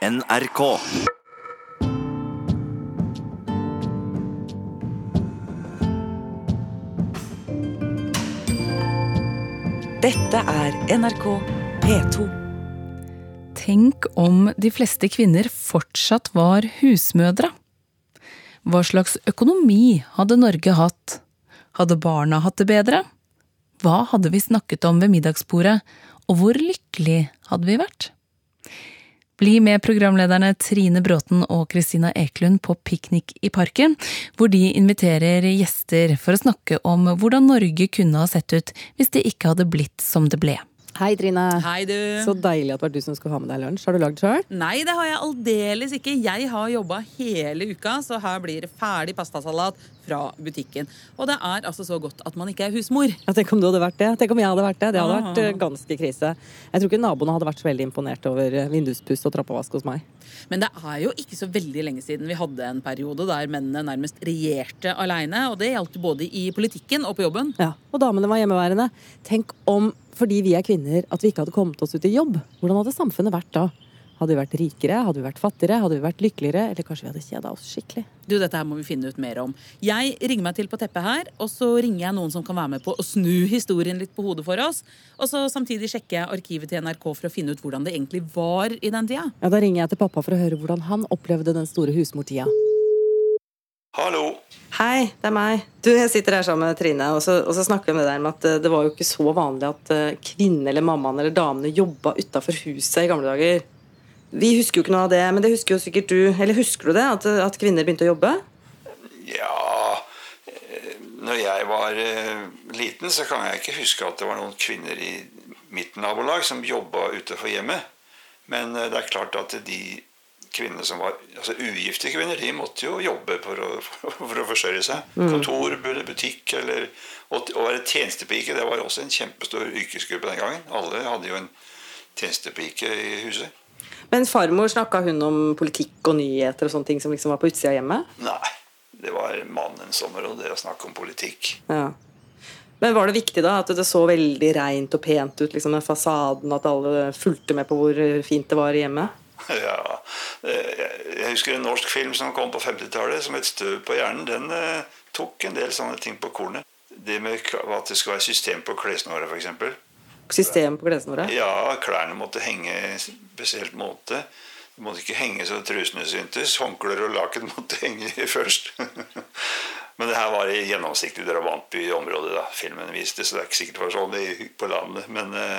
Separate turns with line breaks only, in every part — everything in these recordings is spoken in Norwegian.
NRK.
Dette er NRK P2.
Tenk om de fleste kvinner fortsatt var husmødre. Hva slags økonomi hadde Norge hatt? Hadde barna hatt det bedre? Hva hadde vi snakket om ved middagsbordet, og hvor lykkelig hadde vi vært? Bli med programlederne Trine Bråten og Kristina Eklund på piknik i parken, hvor de inviterer gjester for å snakke om hvordan Norge kunne ha sett ut hvis det ikke hadde blitt som det ble.
Hei, Trine.
Hei, du.
Så deilig at det var du som skulle ha med deg lunsj. Har du lagd sjøl?
Nei, det har jeg aldeles ikke. Jeg har jobba hele uka, så her blir det ferdig pastasalat fra butikken. Og det er altså så godt at man ikke er husmor.
Ja, tenk om du hadde vært det. Tenk om jeg hadde vært det. Det hadde
Ah.
vært eh, ganske krise. Jeg tror ikke naboene hadde vært så veldig imponert over vinduspuss og trappevask hos meg.
Men det er jo ikke så veldig lenge siden vi hadde en periode der mennene nærmest regjerte aleine. Og det gjaldt både i politikken og på jobben.
Ja, Og damene var hjemmeværende. Tenk om, fordi vi er kvinner, at vi ikke hadde kommet oss ut i jobb. Hvordan hadde samfunnet vært da? Hadde vi vært rikere? Hadde vi vært fattigere? Hadde vi vært lykkeligere? Eller kanskje vi hadde kjeda oss skikkelig?
Du, dette her må vi finne ut mer om. Jeg ringer meg til på teppet her, og så ringer jeg noen som kan være med på å snu historien litt på hodet for oss. Og så samtidig sjekker jeg arkivet til NRK for å finne ut hvordan det egentlig var i den tida.
Ja, Da ringer jeg til pappa for å høre hvordan han opplevde den store husmortida.
Hallo.
Hei, det er meg. Du, Jeg sitter her sammen med Trine, og så, og så snakker vi med deg om at eh, det var jo ikke så vanlig at eh, kvinnen eller mammaen eller damene jobba utafor huset i gamle dager. Vi husker jo ikke noe av det, men det husker jo sikkert du. Eller husker du det? At, at kvinner begynte å jobbe?
Ja eh, Når jeg var eh, liten, så kan jeg ikke huske at det var noen kvinner i mitt nabolag som jobba utenfor hjemmet. Men eh, det er klart at de kvinnene som var altså ugifte kvinner, de måtte jo jobbe for å, for å forsørge seg. Kontor, butikk eller å være tjenestepike, det var også en kjempestor yrkesgruppe den gangen. Alle hadde jo en tjenestepike i huset.
Men farmor snakka hun om politikk og nyheter og sånne ting som liksom var på utsida av hjemmet?
Nei. Det var mannens område å snakke om politikk.
Ja. Men var det viktig da at det så veldig reint og pent ut, liksom med fasaden, at alle fulgte med på hvor fint det var i hjemmet?
Ja, eh, Jeg husker en norsk film som kom på 50-tallet, som het 'Støv på hjernen'. Den eh, tok en del sånne ting på kornet. Det med at det skulle være system på klesene våre, f.eks.
System på klesene våre?
Ja, klærne måtte henge en spesielt måte. De måtte ikke henge så trusene syntes. Håndklær og laken måtte henge først. Men det her var i gjennomsiktig drabantbyområde da filmen viste, så det er ikke sikkert det var sånn i- på landet. Men eh,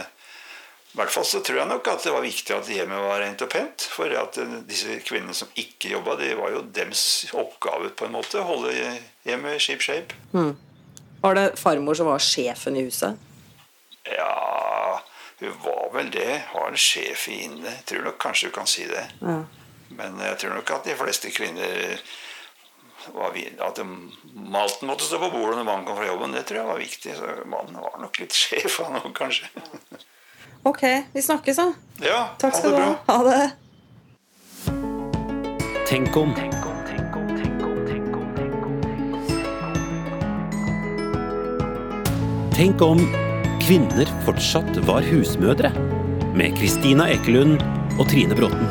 i hvert fall så tror jeg nok at det var viktig at hjemmet var rent og pent. For at eh, disse kvinnene som ikke jobba, det var jo dems oppgave på en måte. Å holde hjemmet ship shape.
Var det farmor som var sjefen i huset?
Ja, hun var vel det. Har en sjef i inne. Tror nok kanskje du kan si det.
Ja.
Men jeg tror nok at de fleste kvinner var At malten måtte stå på bordet når mannen kom fra jobben, det tror jeg var viktig. Så mannen var nok litt sjef, han òg, kanskje.
Ok, vi snakkes, da.
Ja,
Takk
ha
skal du ha. Ha det.
Tenk om. Tenk om kvinner fortsatt var husmødre. Med Kristina Ekelund og Trine Bråten.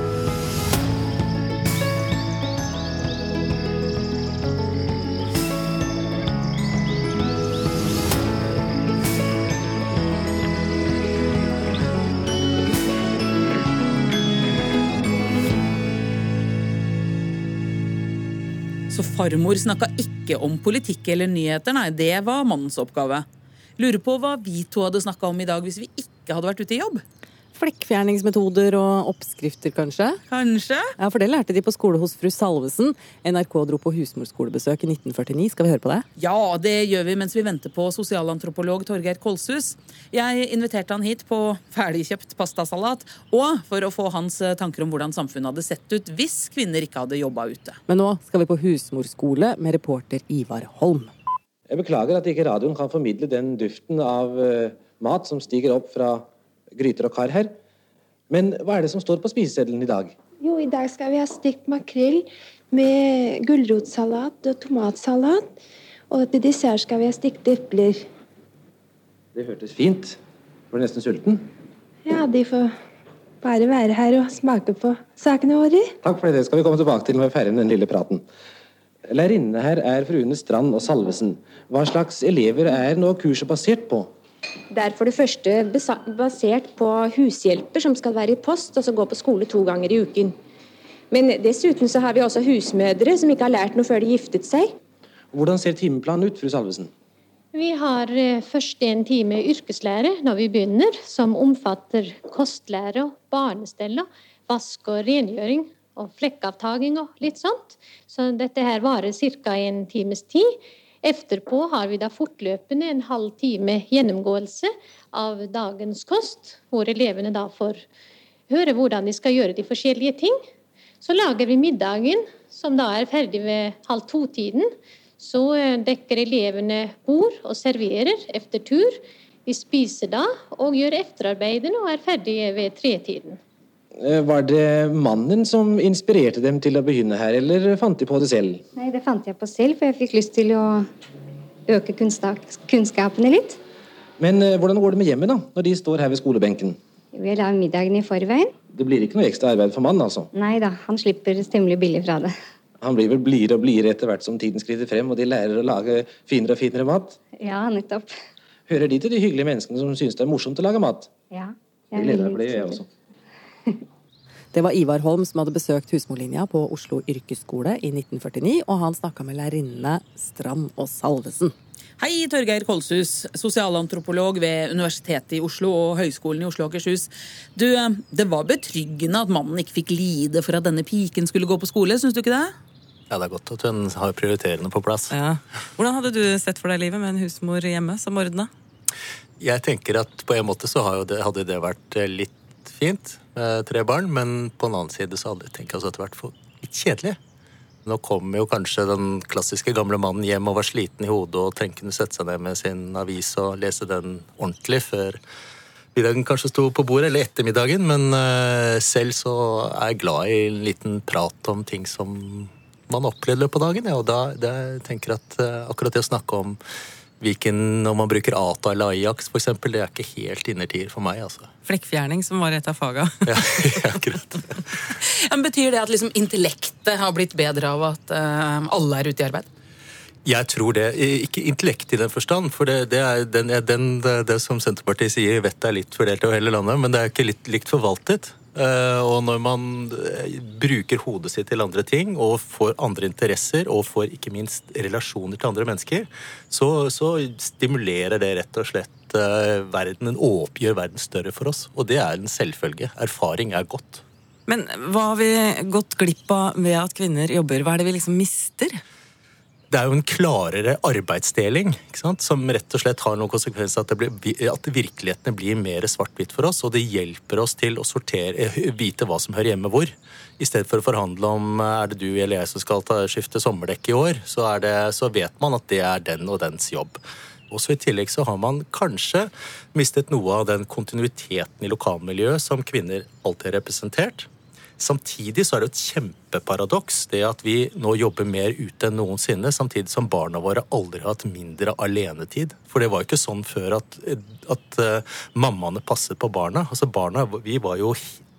Så farmor snakka ikke om politikk eller nyheter, nei, det var mannens oppgave. Lurer på hva vi to hadde snakka om i dag hvis vi ikke hadde vært ute i jobb.
Flekkfjerningsmetoder og oppskrifter, kanskje?
Kanskje?
Ja, for det lærte de på skole hos fru Salvesen. NRK dro på husmorskolebesøk i 1949. Skal vi høre på det?
Ja, det gjør vi mens vi venter på sosialantropolog Torgeir Kolshus. Jeg inviterte han hit på ferdigkjøpt pastasalat, og for å få hans eh, tanker om hvordan samfunnet hadde sett ut hvis kvinner ikke hadde jobba ute.
Men nå skal vi på husmorskole med reporter Ivar Holm.
Jeg beklager at ikke radioen kan formidle den duften av uh, mat som stiger opp fra gryter og kar her. Men hva er det som står på spiseseddelen i dag?
Jo, i dag skal vi ha stekt makrell med gulrotsalat og tomatsalat. Og til dessert skal vi ha stekte epler.
Det hørtes fint. Du ble nesten sulten?
Ja, de får bare være her og smake på sakene våre.
Takk for det. Det skal vi komme tilbake til når vi er ferdig med den lille praten. Lærerinnene her er fruene Strand og Salvesen. Hva slags elever er nå kurset basert på?
Det er for det første basert på hushjelper som skal være i post, og så gå på skole to ganger i uken. Men dessuten så har vi også husmødre som ikke har lært noe før de giftet seg.
Hvordan ser timeplanen ut, fru Salvesen?
Vi har eh, først en time yrkeslære når vi begynner, som omfatter kostlære og barnestell vask og rengjøring og flekkavtaking og litt sånt. Så dette her varer ca. en times tid. Etterpå har vi da fortløpende en halv time gjennomgåelse av dagens kost, hvor elevene da får høre hvordan de skal gjøre de forskjellige ting. Så lager vi middagen, som da er ferdig ved halv to-tiden. Så eh, dekker elevene bord og serverer efter tur. De spiser da og gjør efterarbeidene og er ferdige ved tretiden.
Eh, Var det mannen som inspirerte dem til å begynne her, eller fant de på det selv?
Nei, det fant jeg på selv, for jeg fikk lyst til å øke kunnskapene litt.
Men eh, hvordan går det med hjemmet, da, når de står her ved skolebenken?
Vi lager middagen i forveien.
Det blir ikke noe ekstra arbeid for mannen, altså?
Nei da, han slipper temmelig billig fra det.
Han blir vel blidere og blidere etter hvert som tiden skrider frem, og de lærer å lage finere og finere mat?
Ja, nettopp.
Hører de til de hyggelige menneskene som synes det er morsomt å lage mat?
Ja.
Det gleder jeg meg til, jeg også.
Det var Ivar Holm som hadde besøkt husmorlinja på Oslo yrkesskole i 1949, og han snakka med lærerinnene Strand og Salvesen.
Hei, Torgeir Kolshus, sosialantropolog ved Universitetet i Oslo og Høgskolen i Oslo og Akershus. Du, det var betryggende at mannen ikke fikk lide for at denne piken skulle gå på skole, syns du ikke det?
Ja, det er godt at hun har prioriterende på plass.
Ja. Hvordan hadde du sett for deg livet med en husmor hjemme som ordna?
Jeg tenker at på en måte så har jo det, hadde det vært eh, litt fint tre barn, men på en annen side så hadde jeg tenkt at det hadde vært for litt kjedelig. Nå kommer jo kanskje den klassiske gamle mannen hjem og var sliten i hodet og trengte kunne sette seg ned med sin avis og lese den ordentlig før middagen kanskje sto på bordet, eller ettermiddagen, men eh, selv så er jeg glad i en liten prat om ting som man opplevde på dagen, ja, og da det, jeg tenker at eh, akkurat det å snakke om hvilken, når man bruker ATA eller Ajax eksempel, det er ikke helt innertier for meg, altså.
Flekkfjerning, som var et av faga.
Ja, akkurat.
Ja, men betyr det at liksom intellektet har blitt bedre av at uh, alle er ute i arbeid?
Jeg tror det. Ikke intellekt i den forstand, for det, det er den, den, det som Senterpartiet sier, vettet er litt fordelt over hele landet, men det er ikke litt likt forvaltet. Eh, og når man eh, bruker hodet sitt til andre ting, og får andre interesser, og får ikke minst relasjoner til andre mennesker, så, så stimulerer det rett og slett verden verden, åpgjør verden større for oss. Og det er en selvfølge. Erfaring er godt.
Men hva har vi gått glipp av ved at kvinner jobber? Hva er det vi liksom mister?
Det er jo en klarere arbeidsdeling, som rett og slett har noen konsekvenser at, at virkelighetene blir mer svart-hvitt for oss, og det hjelper oss til å sortere, vite hva som hører hjemme hvor. I stedet for å forhandle om er det du eller jeg som skal ta, skifte sommerdekk i år, så, det, så vet man at det er den og dens jobb. Også I tillegg så har man kanskje mistet noe av den kontinuiteten i lokalmiljøet som kvinner alltid har representert. Samtidig så er det et kjempeparadoks det at vi nå jobber mer ute enn noensinne, samtidig som barna våre aldri har hatt mindre alenetid. For det var jo ikke sånn før at, at uh, mammaene passet på barna. Altså barna, Vi var jo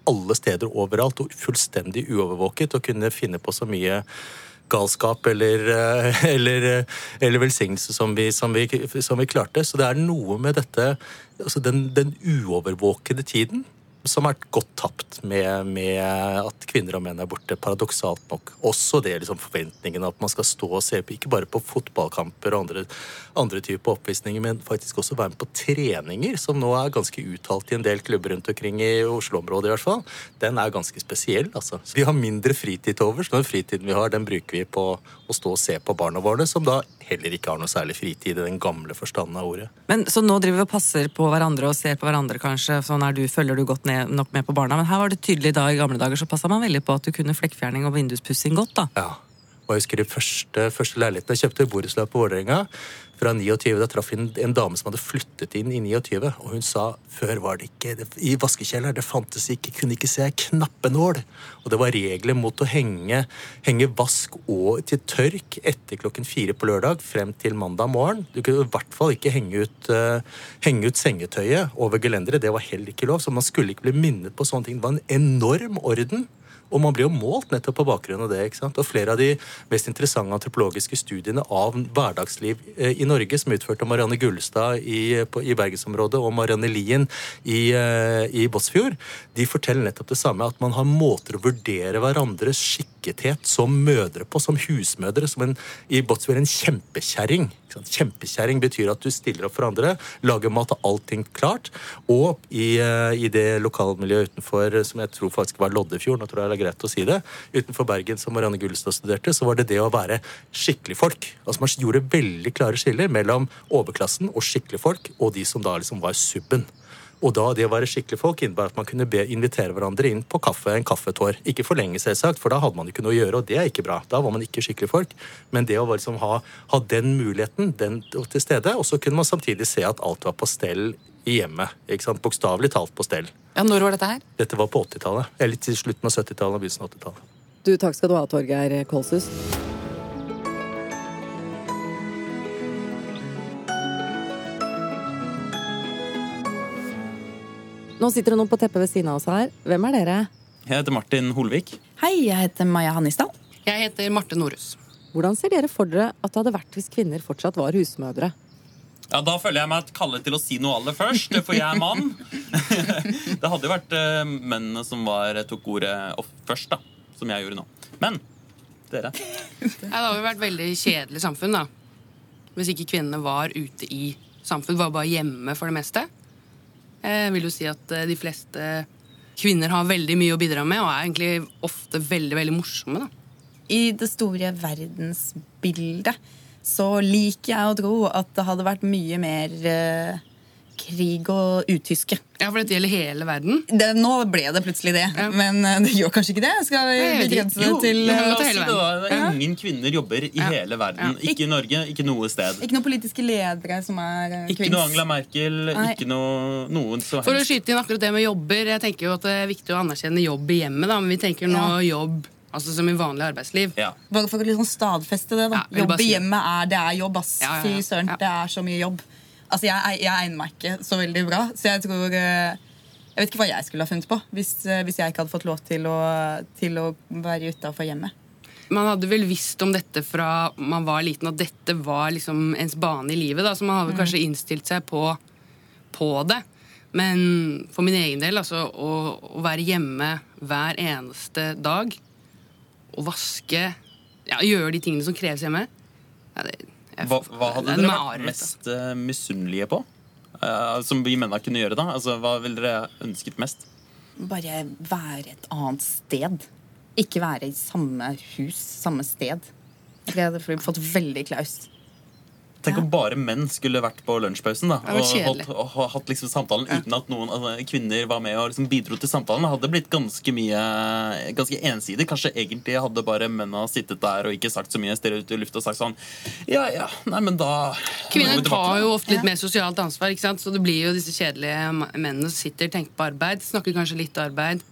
alle steder overalt og fullstendig uovervåket og kunne finne på så mye galskap eller, uh, eller, uh, eller velsignelse som vi, som, vi, som vi, klarte. Så det er noe med dette altså den, den uovervåkede tiden som er gått tapt med, med, at kvinner og menn er borte, paradoksalt nok. Også det liksom forventningen at man skal stå og se på, ikke bare på fotballkamper og andre, andre typer oppvisninger, men faktisk også være med på treninger, som nå er ganske uttalt i en del klubber rundt omkring i Oslo-området i hvert fall. Den er ganske spesiell, altså. Vi har mindre fritid til overs. Den fritiden vi har, den bruker vi på å stå og se på barna våre, som da heller ikke har noe særlig fritid i den gamle forstanden av ordet.
Men Så nå driver vi og passer på hverandre og ser på hverandre, kanskje. Sånn er du, følger du godt ned, nok med på barna. Men her var det tydelig da i gamle dager så passa man veldig på at du kunne flekkfjerning og vinduspussing godt, da.
Ja. Og jeg husker de første, første leilighetene jeg kjøpte, borettslag på Vålerenga fra 29. Da traff en, en dame som hadde flyttet inn i 29, og hun sa før var det ikke det, I vaskekjeller det fantes ikke, kunne ikke se ei knappenål. Og det var regler mot å henge, henge vask og til tørk etter klokken fire på lørdag frem til mandag morgen. Du kunne i hvert fall ikke henge ut, uh, henge ut sengetøyet over gelenderet. Det var heller ikke lov, så man skulle ikke bli minnet på sånne ting. Det var en enorm orden. Og man blir jo målt nettopp på bakgrunn av det. ikke sant? Og flere av de mest interessante antropologiske studiene av hverdagsliv eh, i Norge, som er utført av Marianne Gullestad i, i Bergensområdet og Marianne Lien i, eh, i Båtsfjord, de forteller nettopp det samme, at man har måter å vurdere hverandres skikkethet som mødre på, som husmødre. som en, I Båtsfjord en kjempekjerring. Kjempekjerring betyr at du stiller opp for andre, lager mat og allting klart. Og i, eh, i det lokalmiljøet utenfor, som jeg tror faktisk var Loddefjord, nå tror jeg det er greit å si det, utenfor Bergen som Marianne Gullestad studerte, så var det det å være skikkelig folk. Altså Man gjorde veldig klare skiller mellom overklassen og skikkelig folk, og de som da liksom var subben. Og da det å være skikkelig folk innebar at man kunne be, invitere hverandre inn på kaffe en kaffetår. Ikke for lenge, selvsagt, for da hadde man ikke noe å gjøre, og det er ikke bra. Da var man ikke skikkelig folk. Men det å liksom ha, ha, den muligheten den til stede, og så kunne man samtidig se at alt var på stell i hjemmet. ikke sant? Bokstavelig talt på stell.
Ja, Når var dette her?
Dette var på 80-tallet. Eller til slutten av 70-tallet og begynnelsen av 80-tallet.
Du, takk skal du ha, Torgeir Kolshus. Nå sitter det noen på teppet ved siden av oss her. Hvem er dere?
Jeg heter Martin Holvik.
Hei, jeg heter Maja Hannisdal.
Jeg heter Marte Norhus.
Hvordan ser dere for dere at det hadde vært hvis kvinner fortsatt var husmødre?
Ja, Da føler jeg meg kallet til å si noe aller først, for jeg er mann. det hadde jo vært uh, mennene som var, tok ordet først, da. Som jeg gjorde nå. Men dere?
Ja, det hadde jo vært veldig kjedelig samfunn, da. Hvis ikke kvinnene var ute i samfunn, var bare hjemme for det meste. Jeg vil jo si at eh, de fleste kvinner har veldig mye å bidra med, og er egentlig ofte veldig, veldig morsomme, da.
I det store verdensbildet så liker jeg å tro at det hadde vært mye mer eh, krig og utyske.
Ja, For dette gjelder hele verden?
Det, nå ble det plutselig det. Ja. Men uh, det gjør kanskje ikke det? Skal vi begrense det til
uh, hele verden? Det ingen kvinner jobber i ja. hele verden. Ja. Ikke i Norge, ikke noe sted.
Ikke noen politiske ledere som er kvinns.
Ikke noe Angela Merkel, Nei. ikke noe noen som
helst. For å skyte inn akkurat det med jobber, jeg tenker jo at det er viktig å anerkjenne jobb i hjemmet, da, men vi tenker nå jobb Altså Som i vanlig arbeidsliv.
Ja.
Bare for å liksom stadfeste det. da ja, Jobb i hjemmet er det er jobb. ass ja, Fy søren, det er så mye jobb. Altså Jeg, jeg egner meg ikke så veldig bra, så jeg tror eh, Jeg vet ikke hva jeg skulle ha funnet på hvis, eh, hvis jeg ikke hadde fått lov til å, til å være utafor hjemmet.
Man hadde vel visst om dette fra man var liten, at dette var liksom ens bane i livet. Da, så man hadde mm. kanskje innstilt seg på, på, det. Men for min egen del, altså, å, å være hjemme hver eneste dag og vaske ja, Gjøre de tingene som kreves hjemme ja, det,
hva, hva, hadde dere vært mest uh, misunnelige på? Uh, som vi mennene kunne gjøre da? Altså, hva ville dere ønsket mest?
Bare være et annet sted. Ikke være i samme hus, samme sted. Jeg hadde fått veldig klaus.
Tenk om bare menn skulle vært på lunsjpausen da, og, holdt, og, og hatt liksom samtalen ja. uten at noen altså, kvinner var med og liksom bidro til samtalen. Det hadde blitt ganske mye ganske ensidig. Kanskje egentlig hadde bare mennene sittet der og ikke sagt så mye stirret ut i lufta og sagt sånn Ja, ja, nei, men da
Kvinner tar jo ofte litt mer sosialt ansvar, ikke sant? så det blir jo disse kjedelige mennene som sitter, tenker på arbeid, snakker kanskje litt arbeid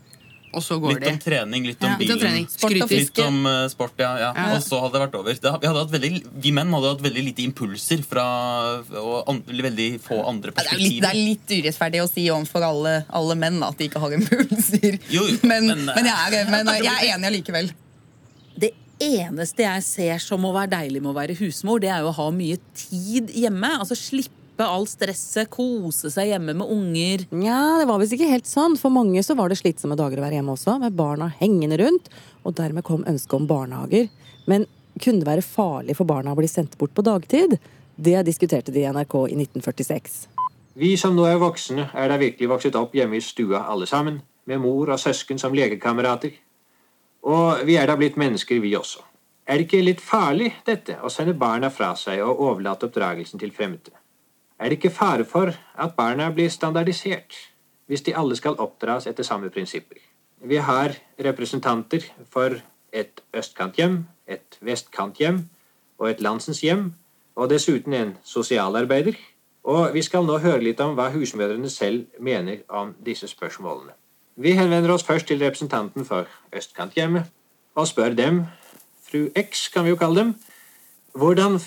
og så går
litt om trening, litt om ja. bilen.
Litt om sport,
litt om uh, sport, ja, ja. ja, Og så hadde det vært over. Det, vi, veldig, vi, menn hadde hatt veldig lite impulser fra og an, veldig få andre perspektiver.
Det er litt, det er litt urettferdig å si overfor alle, alle menn at de ikke har impulser.
Jo, jo,
men, men, men, jeg er, men, jeg er enig allikevel.
Det eneste jeg ser som må være deilig med å være husmor, det er jo å ha mye tid hjemme. Altså slippe slippe all stresset, kose seg hjemme med unger.
Nja, det var visst ikke helt sånn. For mange så var det slitsomme dager å være hjemme også, med barna hengende rundt. Og dermed kom ønsket om barnehager. Men kunne det være farlig for barna å bli sendt bort på dagtid? Det diskuterte de i NRK i 1946.
Vi som nå er voksne, er da virkelig vokset opp hjemme i stua alle sammen, med mor og søsken som lekekamerater. Og vi er da blitt mennesker, vi også. Er det ikke litt farlig, dette, å sende barna fra seg og overlate oppdragelsen til fremmede? Er det ikke fare for at barna blir standardisert hvis de alle skal oppdras etter samme prinsipper. Vi har representanter for et østkanthjem, et vestkanthjem og et landsens hjem, og dessuten en sosialarbeider. Og vi skal nå høre litt om hva husmødrene selv mener om disse spørsmålene. Vi henvender oss først til representanten for østkanthjemmet og spør dem, fru X kan vi jo kalle dem, hvordan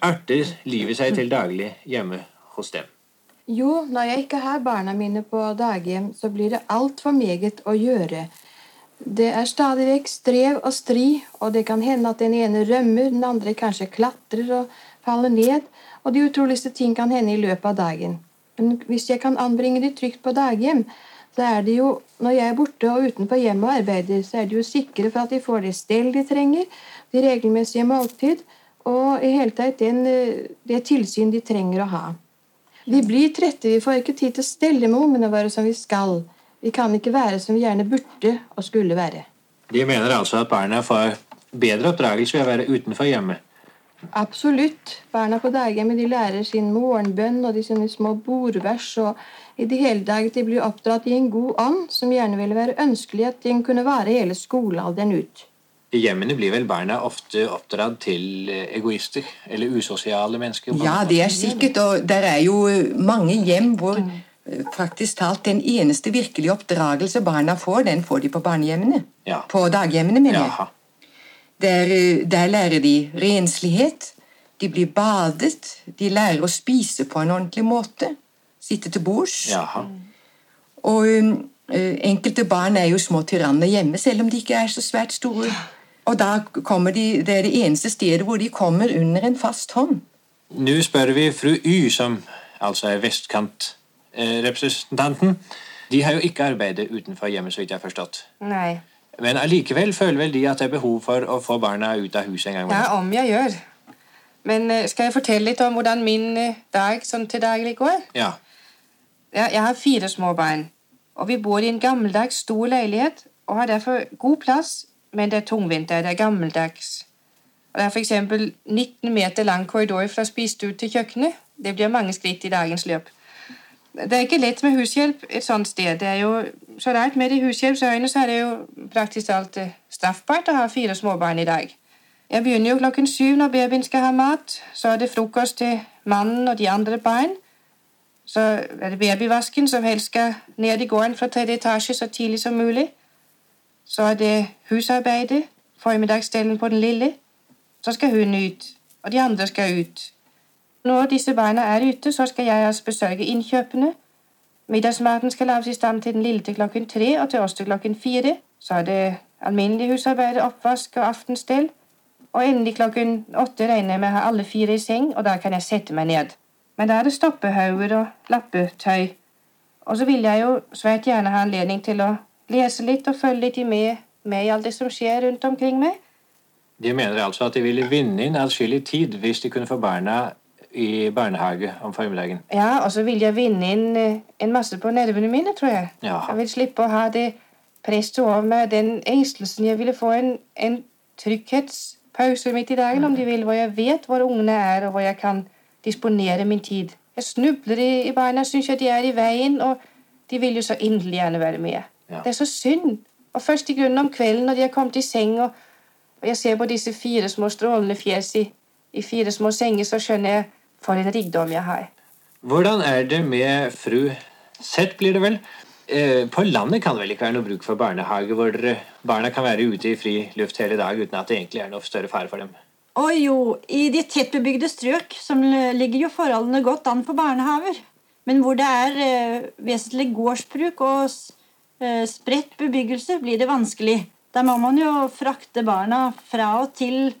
arter livet seg til daglig hjemme hos dem?
Jo, når jeg ikke har barna mine på daghjem, så blir det altfor meget å gjøre. Det er stadig vekk strev og stri, og det kan hende at den ene rømmer, den andre kanskje klatrer og faller ned, og de utroligste ting kan hende i løpet av dagen. Men hvis jeg kan anbringe de trygt på daghjem, så er det jo, når jeg er borte og utenfor hjemmet og arbeider, så er de jo sikre for at de får det stell de trenger, de regelmessige måltid, og i hele tatt den, det tilsyn de trenger å ha. Vi blir trette, vi får ikke tid til å stelle med ungene våre som vi skal. Vi kan ikke være som vi gjerne burde og skulle være.
De mener altså at barna får bedre oppdragelse ved å være utenfor hjemmet?
Absolutt. Barna på daghjemmet de lærer sin morgenbønn og de sine små bordvers. og i det hele taget De blir oppdratt i en god ånd, som gjerne ville være ønskelig at de kunne vare hele skolealderen ut.
I hjemmene blir vel barna ofte oppdratt til egoister eller usosiale mennesker?
Ja, det er sikkert. Og det er jo mange hjem hvor praktisk talt den eneste virkelige oppdragelse barna får, den får de på barnehjemmene.
Ja.
På daghjemmene, mener jeg. Der, der, lærer de renslighet. De blir badet. De lærer å spise på en ordentlig måte. Sitte til bords. Og ø, enkelte barn er jo små tyranner hjemme, selv om de ikke er så svært store. Og da kommer de, Det er det eneste stedet hvor de kommer under en fast hånd.
Nå spør vi fru Y, som altså er vestkantrepresentanten. de har jo ikke arbeidet utenfor hjemmet, så vidt jeg har forstått.
Nei.
Men allikevel føler vel de at det er behov for å få barna ut av huset en gang?
Ja, om jeg gjør. Men skal jeg fortelle litt om hvordan min dag sånn til daglig går?
Ja.
Jeg har fire små barn, og vi bor i en gammeldags, stor leilighet og har derfor god plass, men det er tungvint. Det er gammeldags. Og Det er f.eks. 19 meter lang korridor fra spisestue til kjøkkenet. Det blir mange skritt i dagens løp. Det er ikke lett med hushjelp et sånt sted. Det er jo så rart Med det hushjelpsøyne så er det jo praktisk talt straffbart å ha fire småbarn i dag. Jeg begynner jo klokken syv når babyen skal ha mat. Så er det frokost til mannen og de andre barn. Så er det babyvasken, som helst skal ned i gården fra tredje etasje så tidlig som mulig. Så er det husarbeidet, formiddagsstellen på den lille. Så skal hun ut, og de andre skal ut. Når disse barna er ute, så skal jeg altså besørge innkjøpene. Middagsmaten skal lages i stand til den lille til klokken tre og til oss til klokken fire. Så er det alminnelig husarbeid, oppvask og aftenstell. Og endelig klokken åtte regner jeg med å ha alle fire i seng, og da kan jeg sette meg ned. Men da er det stoppehauger og lappetøy. Og så vil jeg jo svært gjerne ha anledning til å lese litt og følge litt med, med i alt det som skjer rundt omkring meg.
De mener altså at de ville vinne inn atskillig tid hvis de kunne få barna i barnehage om formiddagen.
Ja, og så vil jeg vinne inn en masse på nervene mine, tror jeg.
Ja.
Jeg vil slippe å ha det presset over meg, den engstelsen. Jeg ville få en, en trygghetspause midt i dagen, om de vil, hvor jeg vet hvor ungene er, og hvor jeg kan disponere min tid. Jeg snubler i, i barna, syns jeg de er i veien, og de vil jo så inderlig gjerne være med.
Ja.
Det er så synd. Og først i grunnen om kvelden, når de har kommet i seng, og, og jeg ser på disse fire små strålende fjes i, i fire små senger, så skjønner jeg for en rikdom jeg har.
Hvordan er det med fru Sett, blir det vel? Eh, på landet kan det vel ikke være noe bruk for barnehage, hvor barna kan være ute i fri luft hele dag uten at det egentlig er noe større fare for dem?
Å jo, i de tettbebygde strøk som ligger jo forholdene godt an for barnehaver. Men hvor det er eh, vesentlig gårdsbruk og spredt bebyggelse, blir det vanskelig. Da må man jo frakte barna fra og til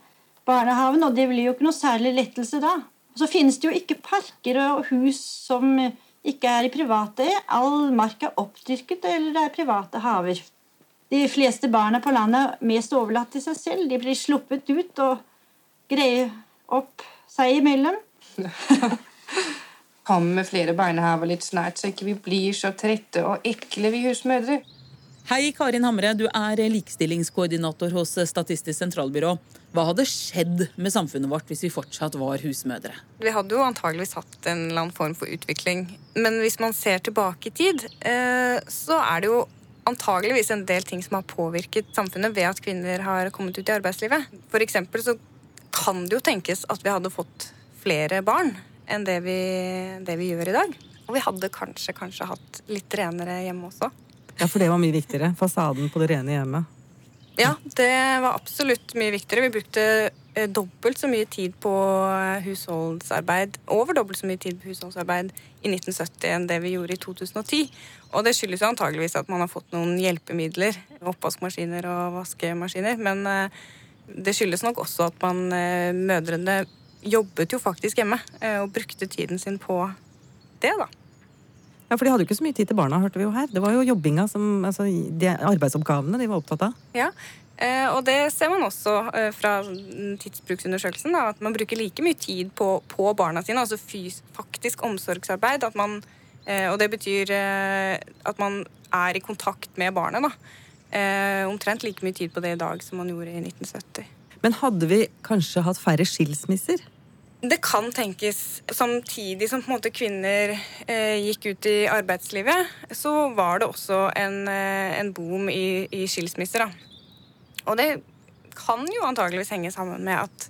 barnehaven, og det blir jo ikke noe særlig lettelse da. Så finnes det jo ikke parker og hus som ikke er i private. All mark er oppdyrket, eller det er private haver. De fleste barna på landet er mest overlatt til seg selv. De blir sluppet ut og greier opp seg imellom.
Kom med flere barnehaver litt snart, så ikke vi blir så trette og ekle, vi husmødre.
Hei, Karin Hamre. Du er likestillingskoordinator hos Statistisk sentralbyrå. Hva hadde skjedd med samfunnet vårt hvis vi fortsatt var husmødre?
Vi hadde jo antageligvis hatt en eller annen form for utvikling. Men hvis man ser tilbake i tid, så er det jo antageligvis en del ting som har påvirket samfunnet ved at kvinner har kommet ut i arbeidslivet. For eksempel så kan det jo tenkes at vi hadde fått flere barn enn det vi, det vi gjør i dag. Og vi hadde kanskje, kanskje hatt litt renere hjemme også.
Ja, for det var mye viktigere. Fasaden på det rene hjemmet.
Ja, det var absolutt mye viktigere. Vi brukte eh, dobbelt så mye tid på eh, husholdsarbeid, over dobbelt så mye tid på husholdsarbeid i 1970 enn det vi gjorde i 2010. Og det skyldes jo antageligvis at man har fått noen hjelpemidler, oppvaskmaskiner og vaskemaskiner. Men eh, det skyldes nok også at man, mødrene jobbet jo faktisk hjemme og brukte tiden sin på det, da.
Ja, For de hadde jo ikke så mye tid til barna, hørte vi jo her. Det var jo jobbinga som altså, de Arbeidsoppgavene de var opptatt av.
Ja, eh, og det ser man også eh, fra tidsbruksundersøkelsen. Da, at man bruker like mye tid på, på barna sine, altså faktisk omsorgsarbeid. Man, eh, og det betyr at man er i kontakt med barnet. da. Omtrent like mye tid på det i dag som man gjorde i 1970.
Men hadde vi kanskje hatt færre skilsmisser?
Det kan tenkes. Samtidig som kvinner eh, gikk ut i arbeidslivet, så var det også en, eh, en boom i, i skilsmisser. Da. Og det kan jo antageligvis henge sammen med at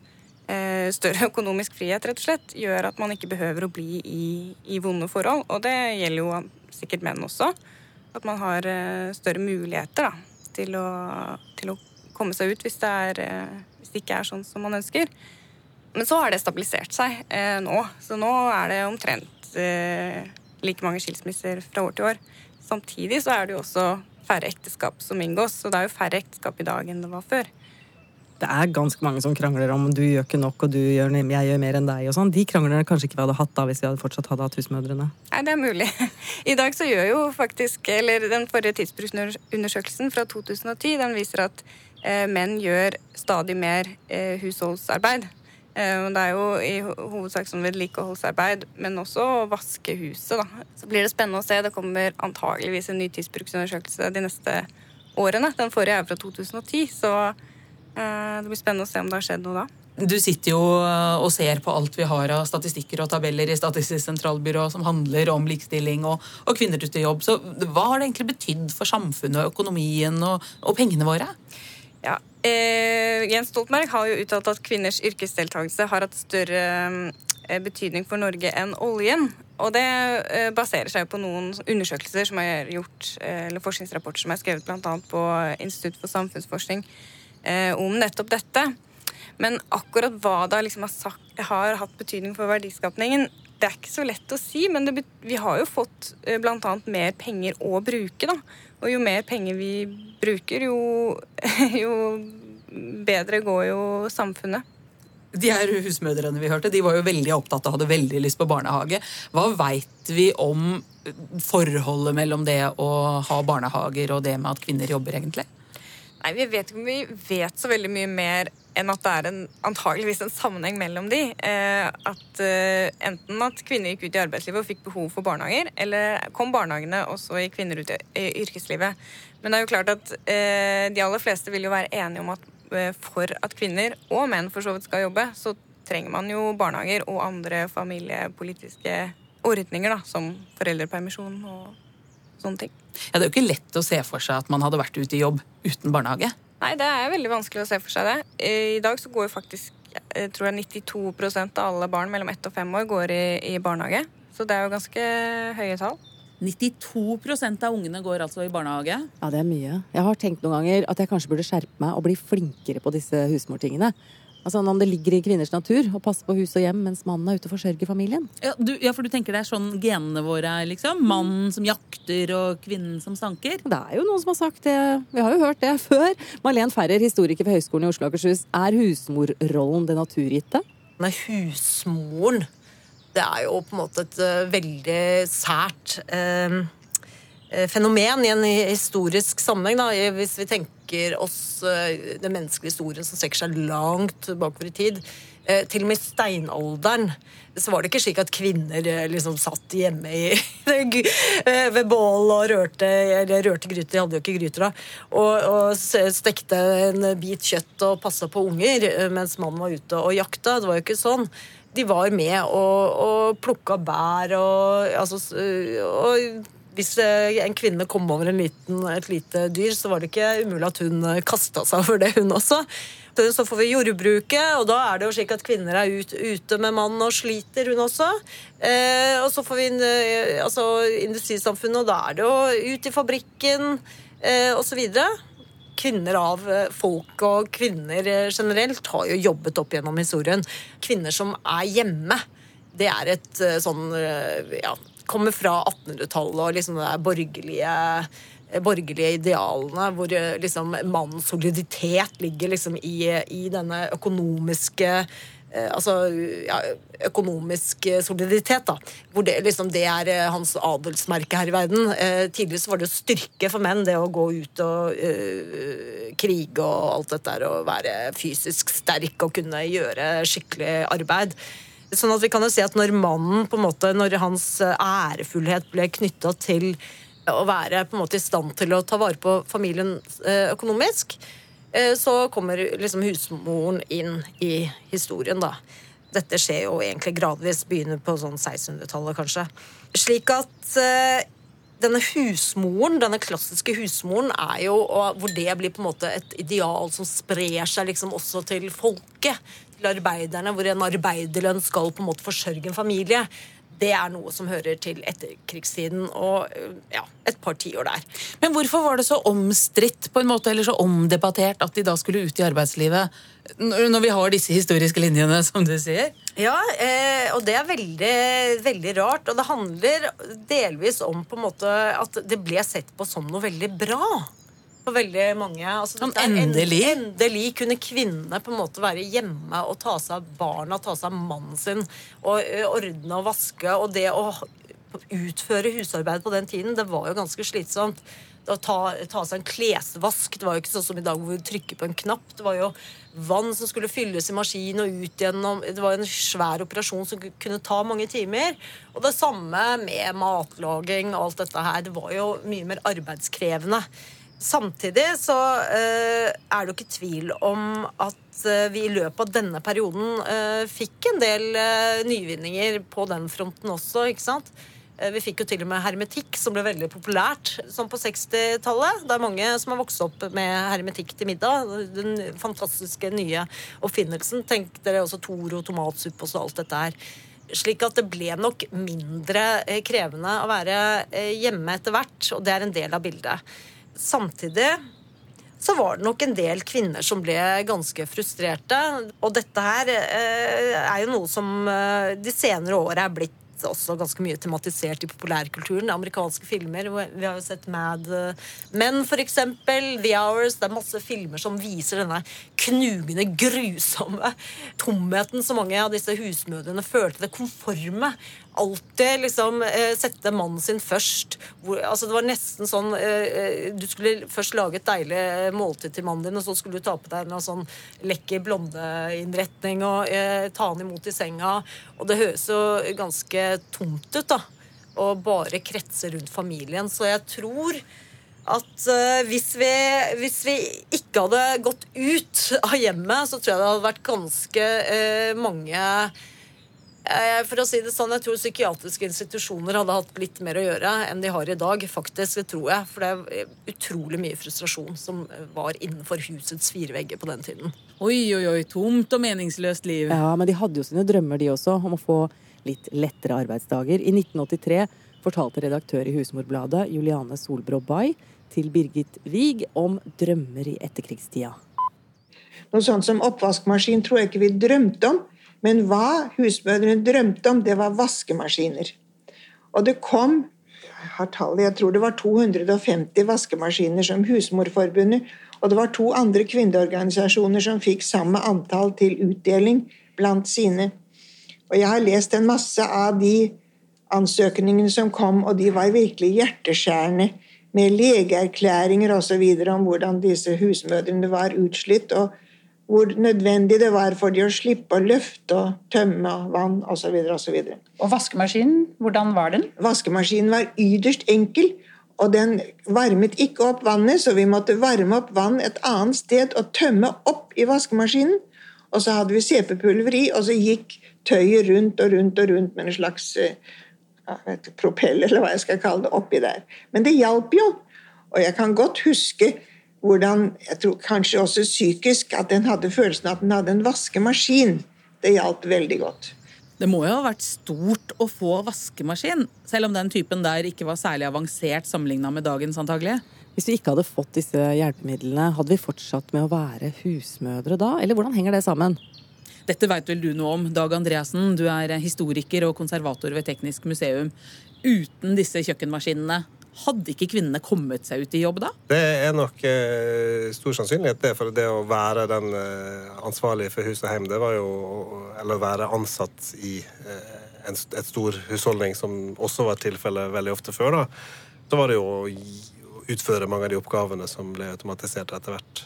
eh, større økonomisk frihet rett og slett gjør at man ikke behøver å bli i, i vonde forhold. Og det gjelder jo sikkert menn også. At man har eh, større muligheter da, til, å, til, å, komme seg ut hvis det, er, eh, hvis det ikke er sånn som man ønsker. Men så har det stabilisert seg eh, nå. Så nå er det omtrent eh, like mange skilsmisser fra år til år. Samtidig så er det jo også færre ekteskap som inngås, så det er jo færre ekteskap i dag enn det var før.
Det er ganske mange som krangler om du gjør ikke nok og du gjør, jeg gjør mer enn deg. og sånn. De kranglene kanskje ikke vi hadde hatt da hvis vi hadde fortsatt hadde hatt husmødrene?
Nei, det er mulig. I dag så gjør jo faktisk, eller Den forrige tidsbruksundersøkelsen fra 2010 den viser at eh, menn gjør stadig mer eh, husholdsarbeid. Eh, det er jo i hovedsak sånn vedlikeholdsarbeid, men også å vaske huset. Da. Så blir det spennende å se. Det kommer antageligvis en ny tidsbruksundersøkelse de neste årene. Den forrige er fra 2010, så eh, det blir spennende å se om det har skjedd noe da.
Du sitter jo eh, og ser på alt vi har av statistikker og tabeller i Statistisk sentralbyrå som handler om likestilling og, og kvinner ute i jobb. Så hva har det egentlig betydd for samfunnet og økonomien og, og pengene våre?
Ja, eh, Jens Stoltenberg har jo uttalt at kvinners yrkesdeltakelse har hatt større eh, betydning for Norge enn oljen. Og det eh, baserer seg på noen undersøkelser som er gjort, eh, eller forskningsrapporter som er skrevet bl.a. på Institutt for samfunnsforskning eh, om nettopp dette. Men akkurat hva det liksom har, sagt, har, hatt betydning for verdiskapningen, det er ikke så lett å si. Men det, vi har jo fått eh, bl.a. mer penger å bruke. da. Og jo mer penger vi bruker, jo, jo bedre går jo samfunnet.
De her husmødrene vi hørte, de var jo veldig opptatt og hadde veldig lyst på barnehage. Hva veit vi om forholdet mellom det å ha barnehager og det med at kvinner jobber, egentlig?
Nei, Vi vet ikke om vi vet så veldig mye mer enn at det er en, antageligvis en sammenheng mellom de. Eh, at eh, Enten at kvinner gikk ut i arbeidslivet og fikk behov for barnehager, eller kom barnehagene og så gikk kvinner ut i, i yrkeslivet. Men det er jo klart at eh, de aller fleste vil jo være enige om at eh, for at kvinner, og menn for så vidt skal jobbe, så trenger man jo barnehager og andre familiepolitiske ordninger, da, som foreldrepermisjon og sånne ting.
Ja, Det er jo ikke lett å se for seg at man hadde vært ute i jobb uten barnehage.
Nei, det er veldig vanskelig å se for seg det. I dag så går jo faktisk jeg tror jeg 92% av alle barn mellom ett og fem år går i, i barnehage. Så det er jo ganske høye tall.
92% av ungene går altså i barnehage.
Ja, det er mye. Jeg har tenkt noen ganger at jeg kanskje burde skjerpe meg og bli flinkere på disse husmortingene. Altså Om det ligger i kvinners natur å passe på hus og hjem mens mannen er ute og forsørger familien.
Ja, du, ja, for du tenker det er sånn genene våre er, liksom? Mannen som jakter og kvinnen som sanker?
Det er jo noen som har sagt det. Vi har jo hørt det før. Malene Ferrer, historiker ved Høgskolen i Oslo og Akershus. Er husmorrollen det naturgitte?
Nei, husmoren det er jo på en måte et uh, veldig sært uh, fenomen i en historisk sammenheng. Da. Hvis vi tenker tenker oss eh, den menneskelige historien som strekker seg langt bakover i tid. Eh, til og med i steinalderen så var det ikke slik at kvinner eh, liksom satt hjemme i, ved bål og rørte eller rørte gryter, de hadde jo ikke gryter da, og, og stekte en bit kjøtt og passa på unger mens mannen var ute og jakta. Det var jo ikke sånn. De var med og, og plukka bær og, altså, og hvis eh, en kvinne kom over liten, et lite dyr, så var det ikke umulig at hun kasta seg over det, hun også. Så får vi jordbruket, og da er det jo slik at kvinner er ut, ute med mann og sliter, hun også. Eh, og så får vi altså, industrisamfunnet, og da er det jo ut i fabrikken eh, osv kvinner av folk og kvinner generelt har jo jobbet opp gjennom historien. Kvinner som er hjemme, det er et sånn ja, kommer fra 1800-tallet og liksom det borgerlige borgerlige idealene, hvor liksom mannens soliditet ligger liksom i, i denne økonomiske eh, Altså ja, økonomisk soliditet, da. Hvor det, liksom, det er eh, hans adelsmerke her i verden. Eh, tidligere så var det styrke for menn, det å gå ut og eh, krige og alt dette der, og være fysisk sterk og kunne gjøre skikkelig arbeid. Sånn at vi kan jo si at når mannen, på en måte, når hans eh, ærefullhet ble knytta til å være på en måte i stand til å ta vare på familien eh, økonomisk, eh, så kommer liksom husmoren inn i historien, da. Dette skjer jo egentlig gradvis, begynner på sånn 1600-tallet, kanskje. Slik at denne husmoren, denne klassiske husmoren, er jo hvor det blir på en måte et ideal som sprer seg liksom også til folket til arbeiderne, hvor en arbeiderlønn skal på en måte forsørge en familie. Det er noe som hører til etterkrigstiden og ja, et par tiår der.
Men hvorfor var det så omstridt på en måte, eller så omdebattert at de da skulle ut i arbeidslivet, når vi har disse historiske linjene, som du sier?
Ja, eh, og det er veldig, veldig rart. Og det handler delvis om på en måte at det ble sett på som noe veldig bra for veldig mange. Altså,
sånn endelig?
endelig kunne kvinnene på en måte være hjemme og ta seg av barna, ta seg av mannen sin, og ordne og vaske. Og det å utføre husarbeid på den tiden, det var jo ganske slitsomt. Å ta, ta, seg en klesvask. Det var jo ikke sånn som i dag hvor vi trykker på en knapp. Det var jo vann som skulle fylles i maskin og ut gjennom Det var en svær operasjon som kunne ta mange timer. Og det samme med matlaging og alt dette her. Det var jo mye mer arbeidskrevende. Samtidig så uh, er det jo ikke tvil om at uh, vi i løpet av denne perioden uh, fikk en del nyvinninger på den fronten også. ikke sant? Vi fikk jo til og med hermetikk, som ble veldig populært sånn på 60-tallet. Det er mange som har vokst opp med hermetikk til middag. Den fantastiske nye oppfinnelsen. Tenk dere også Toro, tomatsuppe og så alt dette her. Slik at det ble nok mindre krevende å være hjemme etter hvert, og det er en del av bildet. Samtidig så var det nok en del kvinner som ble ganske frustrerte. Og dette her eh, er jo noe som eh, de senere åra er blitt også ganske mye tematisert i populærkulturen. Amerikanske filmer. Vi har jo sett Mad Men, for eksempel. The Hours. Det er masse filmer som viser denne knugende, grusomme tomheten som mange av disse husmødrene følte. Det konforme alltid liksom eh, sette mannen sin først. Hvor, altså det var nesten sånn eh, eh, Du skulle først lage et deilig måltid til mannen din, og så skulle du ta på deg en sånn lekker blondeinnretning og eh, ta han imot i senga. Og det høres jo ganske tomt ut, da. Og bare kretse rundt familien. Så jeg tror at uh, hvis, vi, hvis, vi, ikke hadde gått ut av hjemmet, så tror jeg det hadde vært ganske uh, mange Eh, for å si det sånn, Jeg tror psykiatriske institusjoner hadde hatt litt mer å gjøre enn de har i dag. faktisk, det tror jeg. For det er utrolig mye frustrasjon som var innenfor husets fire vegger på den tiden.
Oi, oi, oi. Tomt og meningsløst liv.
Ja, Men de hadde jo sine drømmer, de også, om å få litt lettere arbeidsdager. I 1983 fortalte redaktør i Husmorbladet Juliane Solbrå Bay til Birgit Wiig om drømmer i etterkrigstida.
Noe sånt som oppvaskmaskin tror jeg ikke vi drømte om. Men hva husmødrene drømte om, det var vaskemaskiner. Og det kom jeg har tallet, jeg tror det var 250 vaskemaskiner som Husmorforbundet, og det var to andre kvinneorganisasjoner som fikk samme antall til utdeling blant sine. Og jeg har lest en masse av de ansøkningene som kom, og de var virkelig hjerteskjærende, med legeerklæringer osv. om hvordan disse husmødrene var utslitt. og hvor nødvendig det var for de å slippe å løfte og tømme vann osv. Og,
og vaskemaskinen, hvordan var den?
Vaskemaskinen var ytterst enkel. Og den varmet ikke opp vannet, så vi måtte varme opp vann et annet sted og tømme opp i vaskemaskinen. Og så hadde vi CP-pulver i, og så gikk tøyet rundt og rundt og rundt med en slags eh, vet, propell, eller hva jeg skal kalle det, oppi der. Men det hjalp jo. Og jeg kan godt huske hvordan Jeg tror kanskje også psykisk at den hadde følelsen at den hadde en vaskemaskin. Det hjalp veldig godt.
Det må jo ha vært stort å få vaskemaskin, selv om den typen der ikke var særlig avansert sammenligna med dagens antagelig.
Hvis vi ikke hadde fått disse hjelpemidlene, hadde vi fortsatt med å være husmødre da? Eller hvordan henger det sammen?
Dette veit vel du noe om, Dag Andreassen. Du er historiker og konservator ved Teknisk museum. Uten disse kjøkkenmaskinene, hadde ikke kvinnene kommet seg ut i jobb da?
Det er nok eh, stor sannsynlighet det, for det å være den eh, ansvarlige for hus og hjem, det var jo Eller være ansatt i eh, en, et stor husholdning, som også var tilfellet veldig ofte før, da. Så var det jo å utføre mange av de oppgavene som ble automatisert etter hvert.